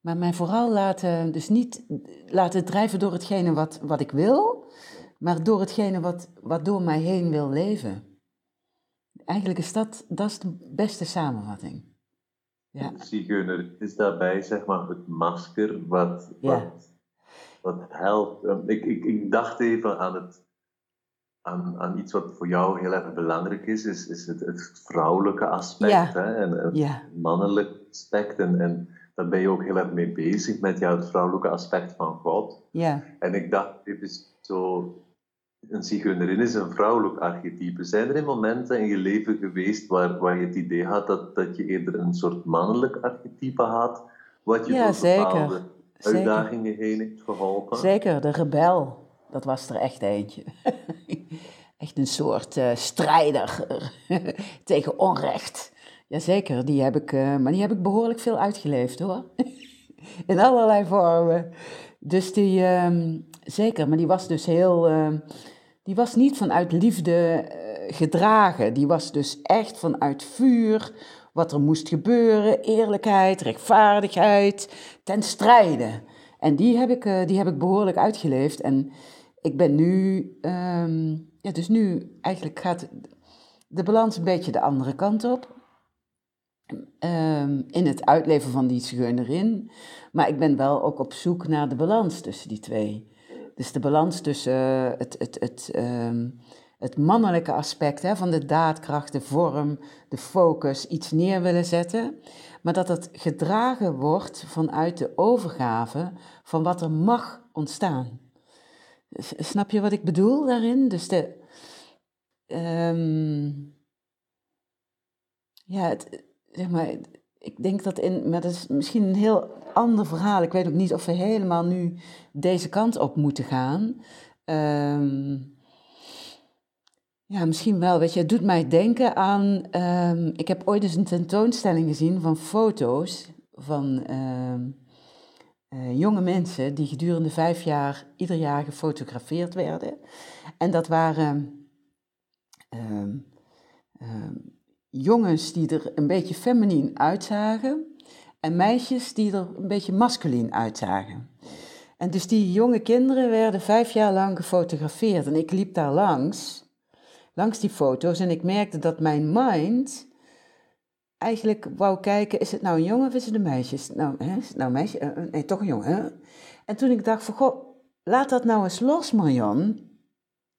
maar mij vooral laten, dus niet laten drijven door hetgene wat, wat ik wil, maar door hetgene wat, wat door mij heen wil leven. Eigenlijk is dat, dat is de beste samenvatting. Ja, De zigeuner is daarbij zeg maar het masker wat, Ja. wat, wat helpt. Um, Ik, ik, ik dacht even aan, het, aan, aan iets wat voor jou heel erg belangrijk is, is, is het, het vrouwelijke aspect Ja. hè, en het ja, mannelijke aspect. En, en daar ben je ook heel erg mee bezig met jou, het vrouwelijke aspect van God. ja, En ik dacht even zo een zigeunerin is een vrouwelijk archetype. Zijn er in momenten in je leven geweest waar, waar je het idee had dat, dat je eerder een soort mannelijk archetype had, wat je Ja, door zeker. bepaalde Zeker. uitdagingen heen heeft geholpen? Zeker, de rebel. Dat was er echt eentje. echt een soort eh, strijder tegen onrecht. Jazeker, die heb ik, eh, maar die heb ik behoorlijk veel uitgeleefd hoor. In allerlei vormen. Dus die, ehm, zeker, maar die was dus heel, ehm, die was niet vanuit liefde eh, gedragen. Die was dus echt vanuit vuur, wat er moest gebeuren, eerlijkheid, rechtvaardigheid, ten strijde. En die heb ik, eh, die heb ik behoorlijk uitgeleefd. En ik ben nu, ehm, ja, dus nu eigenlijk gaat de balans een beetje de andere kant op. Ehm, in het uitleven van die zigeunerin. Maar ik ben wel ook op zoek naar de balans tussen die twee. Dus de balans tussen eh, het, het, het, ehm, het mannelijke aspect hè, van de daadkracht, de vorm, de focus, iets neer willen zetten. Maar dat het gedragen wordt vanuit de overgave van wat er mag ontstaan. Snap je wat ik bedoel daarin? Dus de. ehm, ja, het, zeg maar, ik denk dat in, maar dat is misschien een heel ander verhaal. Ik weet ook niet of we helemaal nu deze kant op moeten gaan. Ehm, ja, misschien wel. Weet je, het doet mij denken aan. ehm, ik heb ooit eens een tentoonstelling gezien van foto's van ehm, eh, jonge mensen die gedurende vijf jaar ieder jaar gefotografeerd werden. En dat waren ehm, jongens die er een beetje feminien uitzagen en meisjes die er een beetje masculien uitzagen. En dus die jonge kinderen werden vijf jaar lang gefotografeerd en ik liep daar langs, langs die foto's en ik merkte dat mijn mind eigenlijk wou kijken, is het nou een jongen of is het een meisje? Nou, hè, nou een meisje? Eh, eh, Nee, toch een jongen. Hè? En toen ik dacht van, goh, laat dat nou eens los Marion.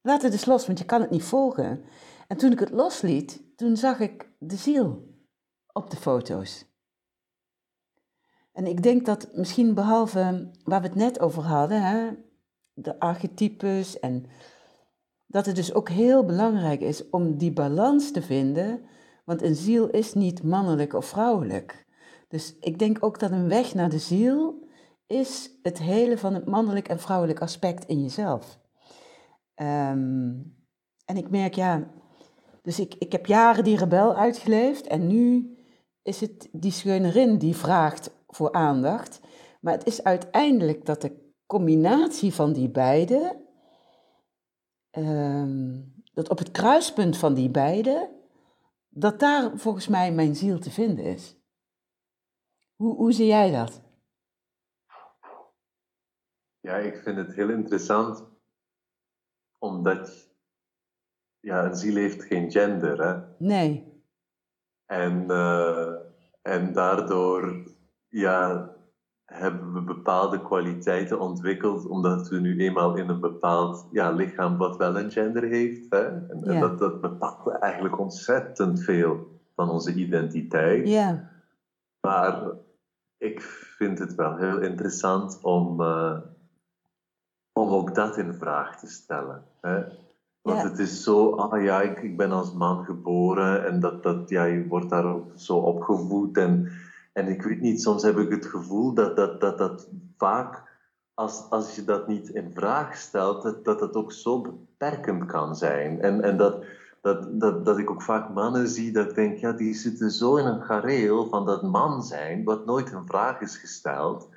Laat het eens los, want je kan het niet volgen. En toen ik het losliet, toen zag ik de ziel op de foto's. En ik denk dat misschien behalve waar we het net over hadden, hè, de archetypes en dat het dus ook heel belangrijk is om die balans te vinden, want een ziel is niet mannelijk of vrouwelijk. Dus ik denk ook dat een weg naar de ziel is het hele van het mannelijk en vrouwelijk aspect in jezelf. Ehm, en ik merk, ja, dus ik, ik heb jaren die rebel uitgeleefd en nu is het die scheunerin die vraagt voor aandacht. Maar het is uiteindelijk dat de combinatie van die beide, ehm, dat op het kruispunt van die beide, dat daar volgens mij mijn ziel te vinden is. Hoe, hoe zie jij dat? Ja, ik vind het heel interessant, omdat ja, een ziel heeft geen gender, hè. Nee. En, eh, en daardoor ja, hebben we bepaalde kwaliteiten ontwikkeld, omdat we nu eenmaal in een bepaald ja, lichaam wat wel een gender heeft. Hè? En, en Ja. dat, dat bepaalt eigenlijk ontzettend veel van onze identiteit. Ja. Maar ik vind het wel heel interessant om, eh, om ook dat in vraag te stellen. Hè? Want Ja. het is zo, ah ja, ik, ik ben als man geboren en dat, dat, ja, je wordt daar ook zo opgevoed. En, en ik weet niet, soms heb ik het gevoel dat dat, dat, dat vaak, als, als je dat niet in vraag stelt, dat dat, dat ook zo beperkend kan zijn. En, en dat, dat, dat, dat ik ook vaak mannen zie dat ik denk, ja, die zitten zo in een gareel van dat man zijn, wat nooit in vraag is gesteld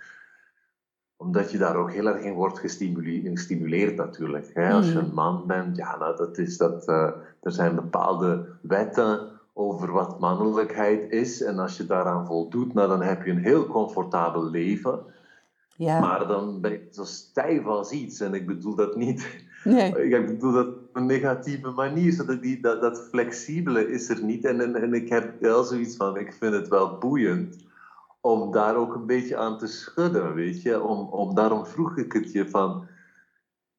omdat je daar ook heel erg in wordt gestimule- gestimuleerd natuurlijk. Hè? Als je Mm. een man bent, ja, nou, dat is dat, eh, er zijn bepaalde wetten over wat mannelijkheid is. En als je daaraan voldoet, nou, dan heb je een heel comfortabel leven. Ja. Maar dan ben je zo stijf als iets. En ik bedoel dat niet Nee. ik bedoel dat op een negatieve manier, zodat die, dat, dat flexibele is er niet. En, en, en ik heb wel zoiets van, ik vind het wel boeiend om daar ook een beetje aan te schudden, weet je. Om, om, daarom vroeg ik het je van,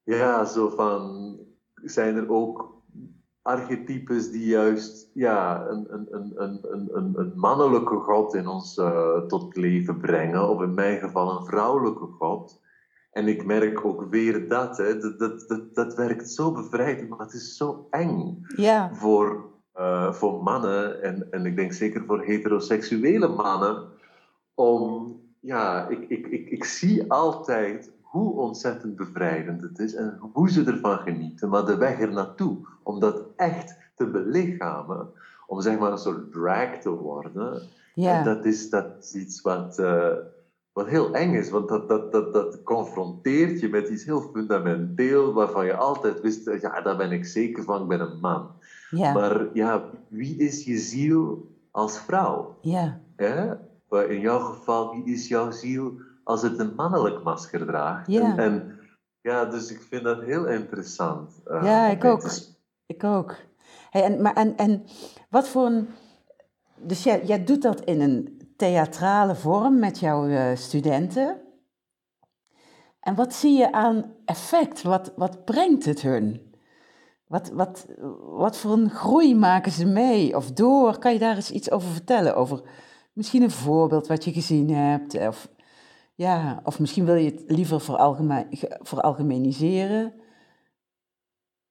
ja, zo van, zijn er ook archetypes die juist ja, een, een, een, een, een, mannelijke god in ons eh, tot leven brengen, of in mijn geval een vrouwelijke god. En ik merk ook weer dat, hè, dat, dat, dat, dat werkt zo bevrijdend, maar het is zo eng Ja, voor, eh, voor mannen, en, en ik denk zeker voor heteroseksuele mannen, om, ja, ik, ik, ik, ik zie altijd hoe ontzettend bevrijdend het is en hoe ze ervan genieten, maar de weg er naartoe, om dat echt te belichamen, om zeg maar een soort drag te worden, ja, en dat is, dat is iets wat, eh, wat heel eng is, want dat, dat, dat, dat confronteert je met iets heel fundamenteel, waarvan je altijd wist, eh, ja, daar ben ik zeker van, ik ben een man. ja, Maar ja, wie is je ziel als vrouw? ja, Hè? In jouw geval, wie is jouw ziel als het een mannelijk masker draagt? Ja. En, en ja, dus ik vind dat heel interessant. eh, Ja, ik ook. te ik ook. Hey, en, maar, en, en wat voor een... Dus jij, jij doet dat in een theatrale vorm met jouw eh, studenten. En wat zie je aan effect? Wat, wat brengt het hun? Wat, wat, wat voor een groei maken ze mee of door? Kan je daar eens iets over vertellen? Over misschien een voorbeeld wat je gezien hebt? Of, ja, of misschien wil je het liever veralgeme- ge- veralgemeniseren.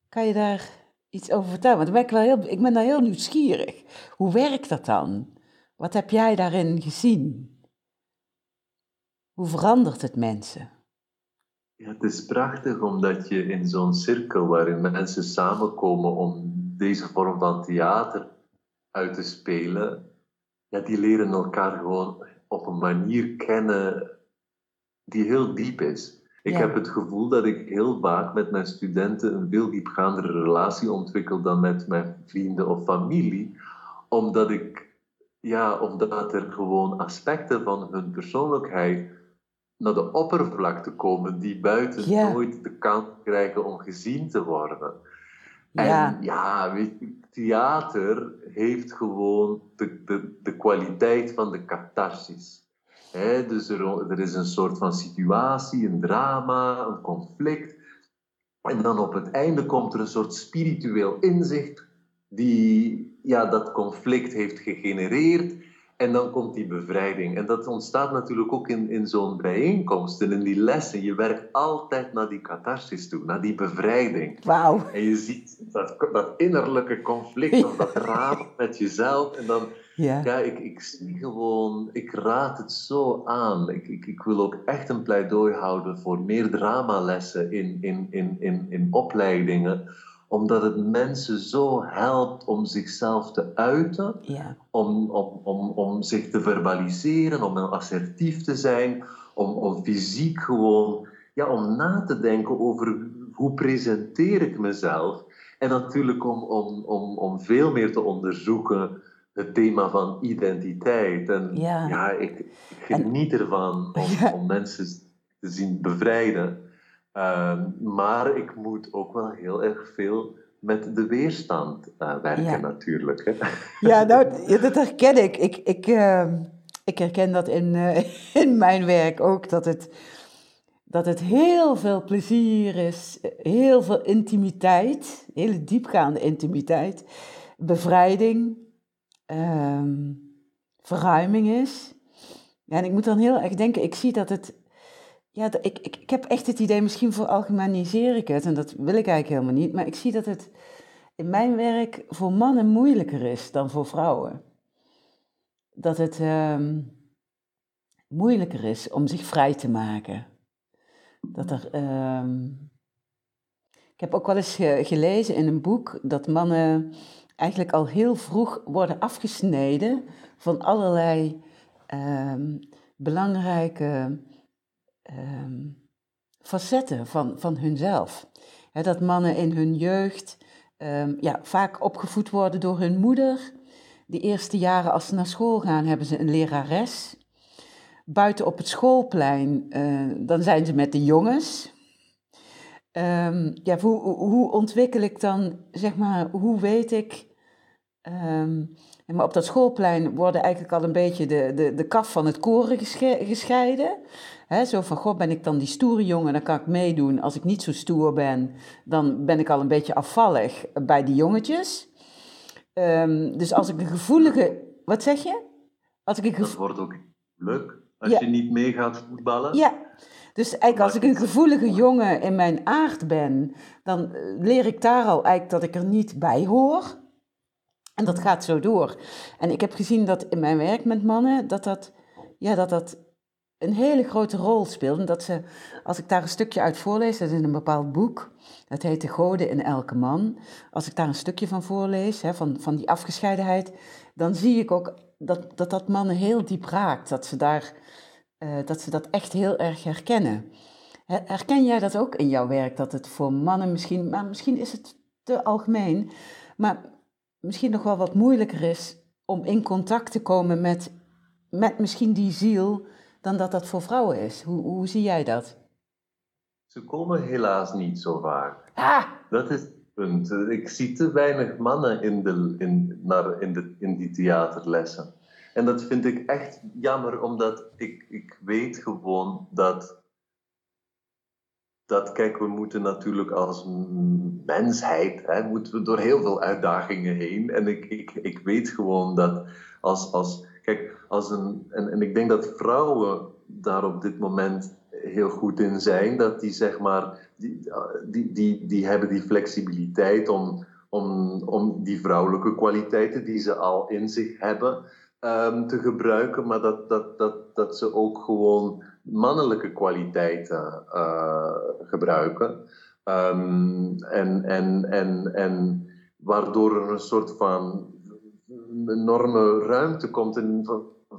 Kan je daar iets over vertellen? Want ben ik, wel heel, ik ben daar heel nieuwsgierig. Hoe werkt dat dan? Wat heb jij daarin gezien? Hoe verandert het mensen? Ja, het is prachtig omdat je in zo'n cirkel waarin mensen samenkomen om deze vorm van theater uit te spelen, ja, die leren elkaar gewoon op een manier kennen die heel diep is. Ik Ja. heb het gevoel dat ik heel vaak met mijn studenten een veel diepgaandere relatie ontwikkel dan met mijn vrienden of familie, omdat ik, ja, omdat er gewoon aspecten van hun persoonlijkheid naar de oppervlakte komen die buiten Ja. nooit de kans krijgen om gezien te worden. Ja. Ja, weet je, theater heeft gewoon de, de, de kwaliteit van de catharsis. Hè, dus er, er is een soort van situatie, een drama, een conflict. En dan op het einde komt er een soort spiritueel inzicht die ja, dat conflict heeft gegenereerd. En dan komt die bevrijding. En dat ontstaat natuurlijk ook in, in zo'n bijeenkomst en in die lessen. Je werkt altijd naar die catharsis toe, naar die bevrijding. Wauw. En je ziet dat, dat innerlijke conflict of dat drama met jezelf. En dan, Ja. ja, ik, ik zie gewoon, ik raad het zo aan. Ik, ik, ik wil ook echt een pleidooi houden voor meer dramalessen in, in, in, in, in opleidingen. Omdat het mensen zo helpt om zichzelf te uiten Ja. om, om, om, om zich te verbaliseren, om assertief te zijn, om, om fysiek gewoon, ja, om na te denken over hoe presenteer ik mezelf. En natuurlijk om, om, om, om veel meer te onderzoeken het thema van identiteit. En Ja. ja, ik, ik geniet ervan om, Ja. om mensen te zien bevrijden. Ehm, maar ik moet ook wel heel erg veel met de weerstand eh, werken Ja. natuurlijk. Hè. Ja, nou, ja, dat herken ik. Ik, ik, eh, ik herken dat in, eh, in mijn werk ook, dat het, dat het heel veel plezier is, heel veel intimiteit, hele diepgaande intimiteit, bevrijding, ehm, verruiming is. Ja, en ik moet dan heel erg denken, ik zie dat het, ja, ik, ik, ik heb echt het idee, misschien voor algemeniseer ik het, en dat wil ik eigenlijk helemaal niet, maar ik zie dat het in mijn werk voor mannen moeilijker is dan voor vrouwen. Dat het ehm, moeilijker is om zich vrij te maken. Dat er. ehm, ik heb ook wel eens ge- gelezen in een boek dat mannen eigenlijk al heel vroeg worden afgesneden van allerlei ehm, belangrijke ehm, facetten van, van hunzelf. Dat mannen in hun jeugd ehm, ja, vaak opgevoed worden door hun moeder. De eerste jaren als ze naar school gaan, hebben ze een lerares. Buiten op het schoolplein, eh, dan zijn ze met de jongens. Ehm, ja, hoe, hoe ontwikkel ik dan, zeg maar, hoe weet ik... maar op dat schoolplein worden eigenlijk al een beetje de, de, de kaf van het koren gesche- gescheiden. Hè, zo van, god, ben ik dan die stoere jongen, dan kan ik meedoen. Als ik niet zo stoer ben, dan ben ik al een beetje afvallig bij die jongetjes. Ehm, dus als ik een gevoelige... Wat zeg je? Als ik een Dat wordt ook leuk als Ja. je niet mee gaat voetballen. Ja, Dus eigenlijk als ik een gevoelige jongen in mijn aard ben, dan eh, leer ik daar al eigenlijk dat ik er niet bij hoor. En dat gaat zo door. En ik heb gezien dat in mijn werk met mannen, dat dat, ja, dat, dat een hele grote rol speelt. En dat ze, als ik daar een stukje uit voorlees, dat is in een bepaald boek, dat heet De Goden in Elke Man. Als ik daar een stukje van voorlees, hè, van, van die afgescheidenheid, dan zie ik ook dat dat, dat mannen heel diep raakt. Dat ze, daar, uh, dat ze dat echt heel erg herkennen. Herken jij dat ook in jouw werk? Dat het voor mannen misschien, maar misschien is het te algemeen, maar misschien nog wel wat moeilijker is om in contact te komen met, met misschien die ziel dan dat dat voor vrouwen is. Hoe, hoe zie jij dat? Ze komen helaas niet zo vaak. Ah! Dat is het punt. Ik zie te weinig mannen in, de, in, naar, in, de, in die theaterlessen. En dat vind ik echt jammer, omdat ik, ik weet gewoon dat dat, kijk, we moeten natuurlijk als mensheid, hè, moeten we door heel veel uitdagingen heen. En ik, ik, ik weet gewoon dat als, als kijk, als een, en, en ik denk dat vrouwen daar op dit moment heel goed in zijn, dat die zeg maar, die, die, die, die hebben die flexibiliteit om, om, om die vrouwelijke kwaliteiten die ze al in zich hebben, um, te gebruiken, maar dat, dat, dat, dat ze ook gewoon mannelijke kwaliteiten uh, gebruiken. Um, en, en, en, en waardoor er een soort van enorme ruimte komt en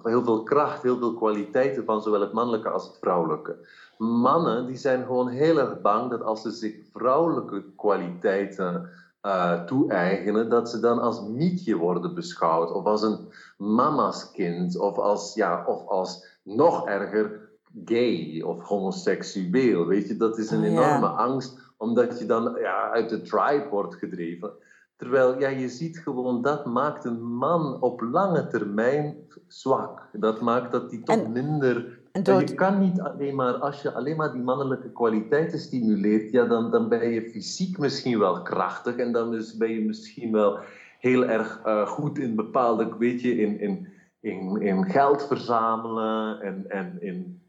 heel veel kracht, heel veel kwaliteiten van zowel het mannelijke als het vrouwelijke. Mannen die zijn gewoon heel erg bang dat als ze zich vrouwelijke kwaliteiten uh, toe-eigenen, dat ze dan als mietje worden beschouwd, of als een mama's kind, of als, ja, of als nog erger gay of homoseksueel. Weet je, dat is een oh, enorme angst, omdat je dan ja, uit de tribe wordt gedreven. Terwijl ja, je ziet gewoon dat maakt een man op lange termijn zwak. Dat maakt dat hij toch minder. En Je kan niet alleen maar, als je alleen maar die mannelijke kwaliteiten stimuleert, ja, dan, dan ben je fysiek misschien wel krachtig en dan dus ben je misschien wel heel erg uh, goed in bepaalde, weet je, in, in, in, in geld verzamelen en, en in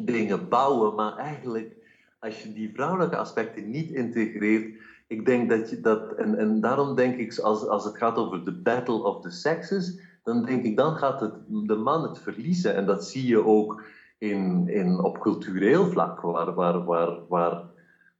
dingen bouwen. Maar eigenlijk, als je die vrouwelijke aspecten niet integreert, ik denk dat je dat, en, en daarom denk ik, als, als het gaat over de battle of the sexes, dan denk ik, dan gaat het, de man het verliezen. En dat zie je ook in, in, op cultureel vlak, waar, waar, waar, waar,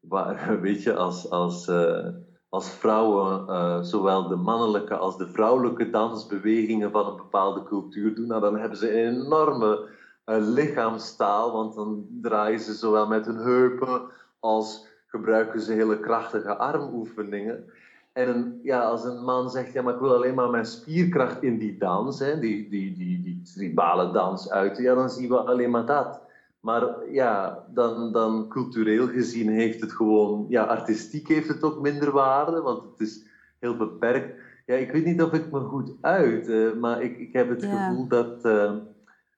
waar weet je, als, als, uh, als vrouwen uh, zowel de mannelijke als de vrouwelijke dansbewegingen van een bepaalde cultuur doen, nou, dan hebben ze een enorme lichaamstaal, want dan draaien ze zowel met hun heupen als gebruiken ze hele krachtige armoefeningen. En een, ja, als een man zegt, ja, maar ik wil alleen maar mijn spierkracht in die dans, hè, die, die, die, die tribale dans uiten, ja, dan zien we alleen maar dat. Maar ja, dan, dan cultureel gezien heeft het gewoon, ja, artistiek heeft het ook minder waarde, want het is heel beperkt. Ja, ik weet niet of ik me goed uit, uh, maar ik, ik heb het gevoel dat, uh,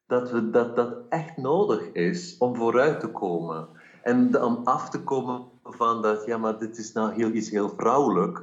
dat, we, dat dat echt nodig is om vooruit te komen. En om af te komen van dat, ja, maar dit is nou heel, iets heel vrouwelijk.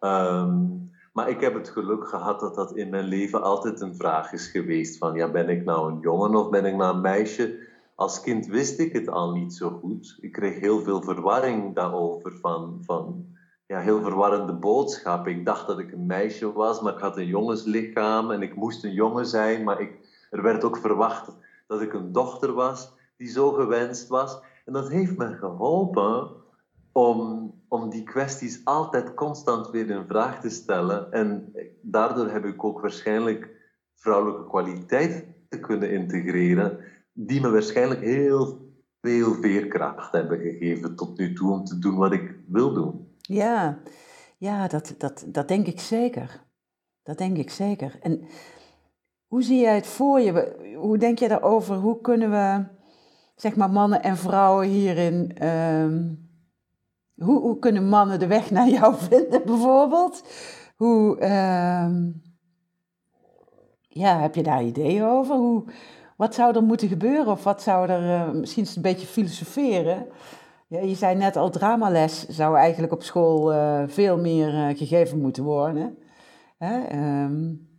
Um, maar ik heb het geluk gehad dat dat in mijn leven altijd een vraag is geweest van, ja, ben ik nou een jongen of ben ik nou een meisje? Als kind wist ik het al niet zo goed. Ik kreeg heel veel verwarring daarover van, van ja, heel verwarrende boodschappen. Ik dacht dat ik een meisje was, maar ik had een jongenslichaam en ik moest een jongen zijn, maar ik, er werd ook verwacht dat ik een dochter was die zo gewenst was. En dat heeft me geholpen om, om die kwesties altijd constant weer in vraag te stellen. En daardoor heb ik ook waarschijnlijk vrouwelijke kwaliteiten kunnen integreren, die me waarschijnlijk heel veel veerkracht hebben gegeven tot nu toe om te doen wat ik wil doen. Ja, ja dat, dat, dat denk ik zeker. Dat denk ik zeker. En hoe zie jij het voor je? Hoe denk je daarover? Hoe kunnen we, zeg maar, mannen en vrouwen hierin ehm, hoe, hoe kunnen mannen de weg naar jou vinden, bijvoorbeeld? Hoe, uh, ja, heb je daar ideeën over? Hoe, wat zou er moeten gebeuren? Of wat zou er, uh, misschien een beetje filosoferen. Ja, je zei net al, dramales zou eigenlijk op school uh, veel meer uh, gegeven moeten worden. Hè? Um,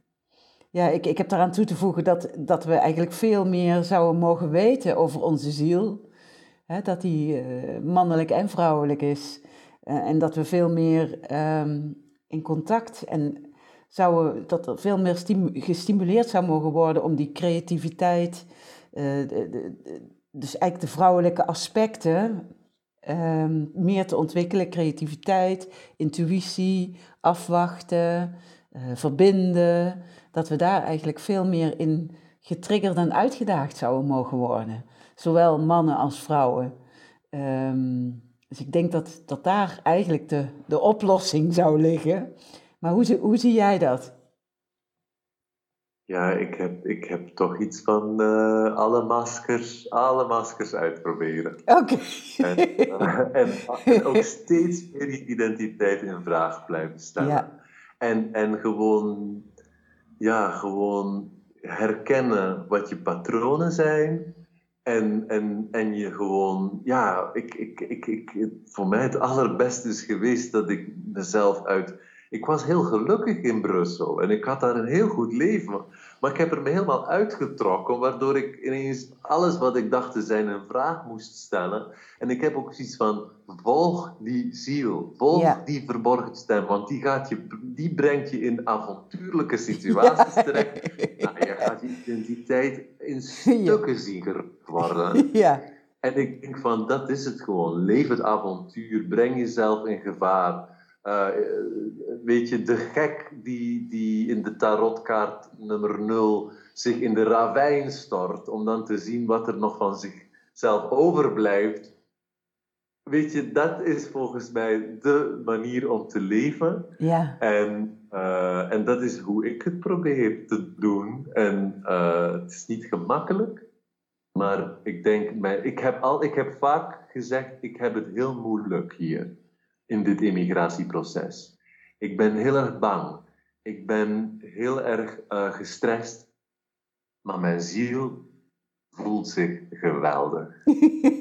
ja, ik, ik heb daaraan toe te voegen dat, dat we eigenlijk veel meer zouden mogen weten over onze ziel dat die eh, mannelijk en vrouwelijk is. Eh, en dat we veel meer ehm, in contact en zouden, dat er veel meer gestimuleerd zou mogen worden om die creativiteit, uh, de, dus eigenlijk de vrouwelijke aspecten, um, meer te ontwikkelen. Creativiteit, intuïtie, afwachten, verbinden. Dat we daar eigenlijk veel meer in getriggerd en uitgedaagd zouden mogen worden. Zowel mannen als vrouwen. Um, dus ik denk dat, dat daar eigenlijk de, de oplossing zou liggen. Maar hoe, hoe zie jij dat? Ja, ik heb, ik heb toch iets van uh, alle, maskers, alle maskers uitproberen. Oké. En, uh, en, en, ook steeds meer die identiteit in vraag blijven stellen. Ja. En, en gewoon, ja, gewoon herkennen wat je patronen zijn. En, en, en je gewoon, ja, ik, ik, ik, ik, voor mij het allerbeste is geweest dat ik mezelf uit ik was heel gelukkig in Brussel en ik had daar een heel goed leven. Maar ik heb er me helemaal uitgetrokken, waardoor ik ineens alles wat ik dacht te zijn een vraag moest stellen. En ik heb ook zoiets van: volg die ziel, volg die verborgen stem, want die, gaat je, die brengt je in avontuurlijke situaties terecht. Nou, je gaat je identiteit in stukken zien worden. Ja. En ik denk van, dat is het gewoon. Leef het avontuur, breng jezelf in gevaar. Uh, weet je, de gek die, die in de tarotkaart nummer 0 zich in de ravijn stort, om dan te zien wat er nog van zichzelf overblijft. Weet je, dat is volgens mij de manier om te leven. Ja. En, uh, en dat is hoe ik het probeer te doen. En uh, het is niet gemakkelijk, maar ik denk, ik heb, al, ik heb vaak gezegd, ik heb het heel moeilijk hier in dit immigratieproces. Ik ben heel erg bang. Ik ben heel erg uh, gestrest. Maar mijn ziel voelt zich geweldig.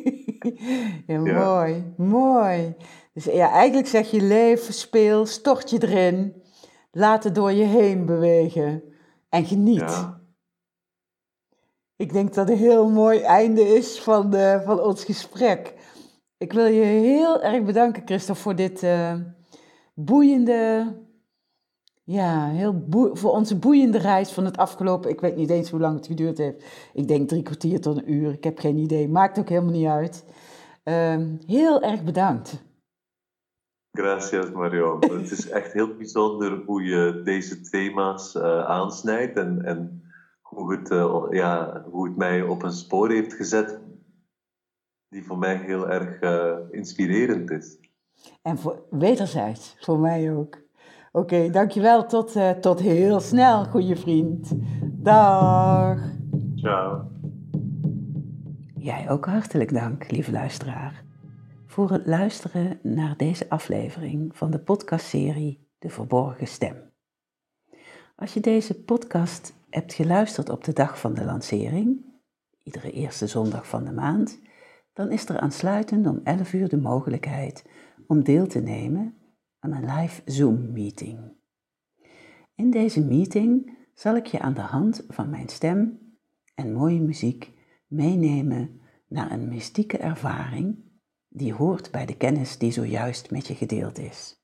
ja, mooi, mooi. Dus ja, eigenlijk zeg je leven, speel, stort je erin. Laat het door je heen bewegen. En geniet. Ja. Ik denk dat het een heel mooi einde is van, de, van ons gesprek. Ik wil je heel erg bedanken, Christophe, voor dit uh, boeiende, ja, heel voor onze boeiende reis van het afgelopen, ik weet niet eens hoe lang het geduurd heeft. Ik denk drie kwartier tot een uur, ik heb geen idee, maakt ook helemaal niet uit. Uh, heel erg bedankt. Gracias Marion. het is echt heel bijzonder hoe je deze thema's uh, aansnijdt en, en hoe, het, uh, ja, hoe het mij op een spoor heeft gezet die voor mij heel erg uh, inspirerend is. En voor, wederzijds, voor mij ook. Oké, okay, dankjewel. Tot, uh, tot heel snel, goede vriend. Dag. Ciao. Jij ook hartelijk dank, lieve luisteraar, voor het luisteren naar deze aflevering van de podcastserie De Verborgen Stem. Als je deze podcast hebt geluisterd op de dag van de lancering, iedere eerste zondag van de maand, dan is er aansluitend om 11 uur de mogelijkheid om deel te nemen aan een live Zoom-meeting. In deze meeting zal ik je aan de hand van mijn stem en mooie muziek meenemen naar een mystieke ervaring die hoort bij de kennis die zojuist met je gedeeld is.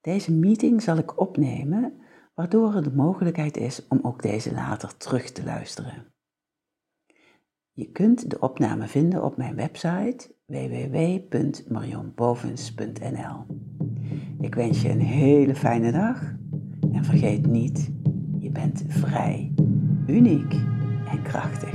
Deze meeting zal ik opnemen, waardoor er de mogelijkheid is om ook deze later terug te luisteren. Je kunt de opname vinden op mijn website www.marionbovens.nl. Ik wens je een hele fijne dag en vergeet niet, je bent vrij, uniek en krachtig.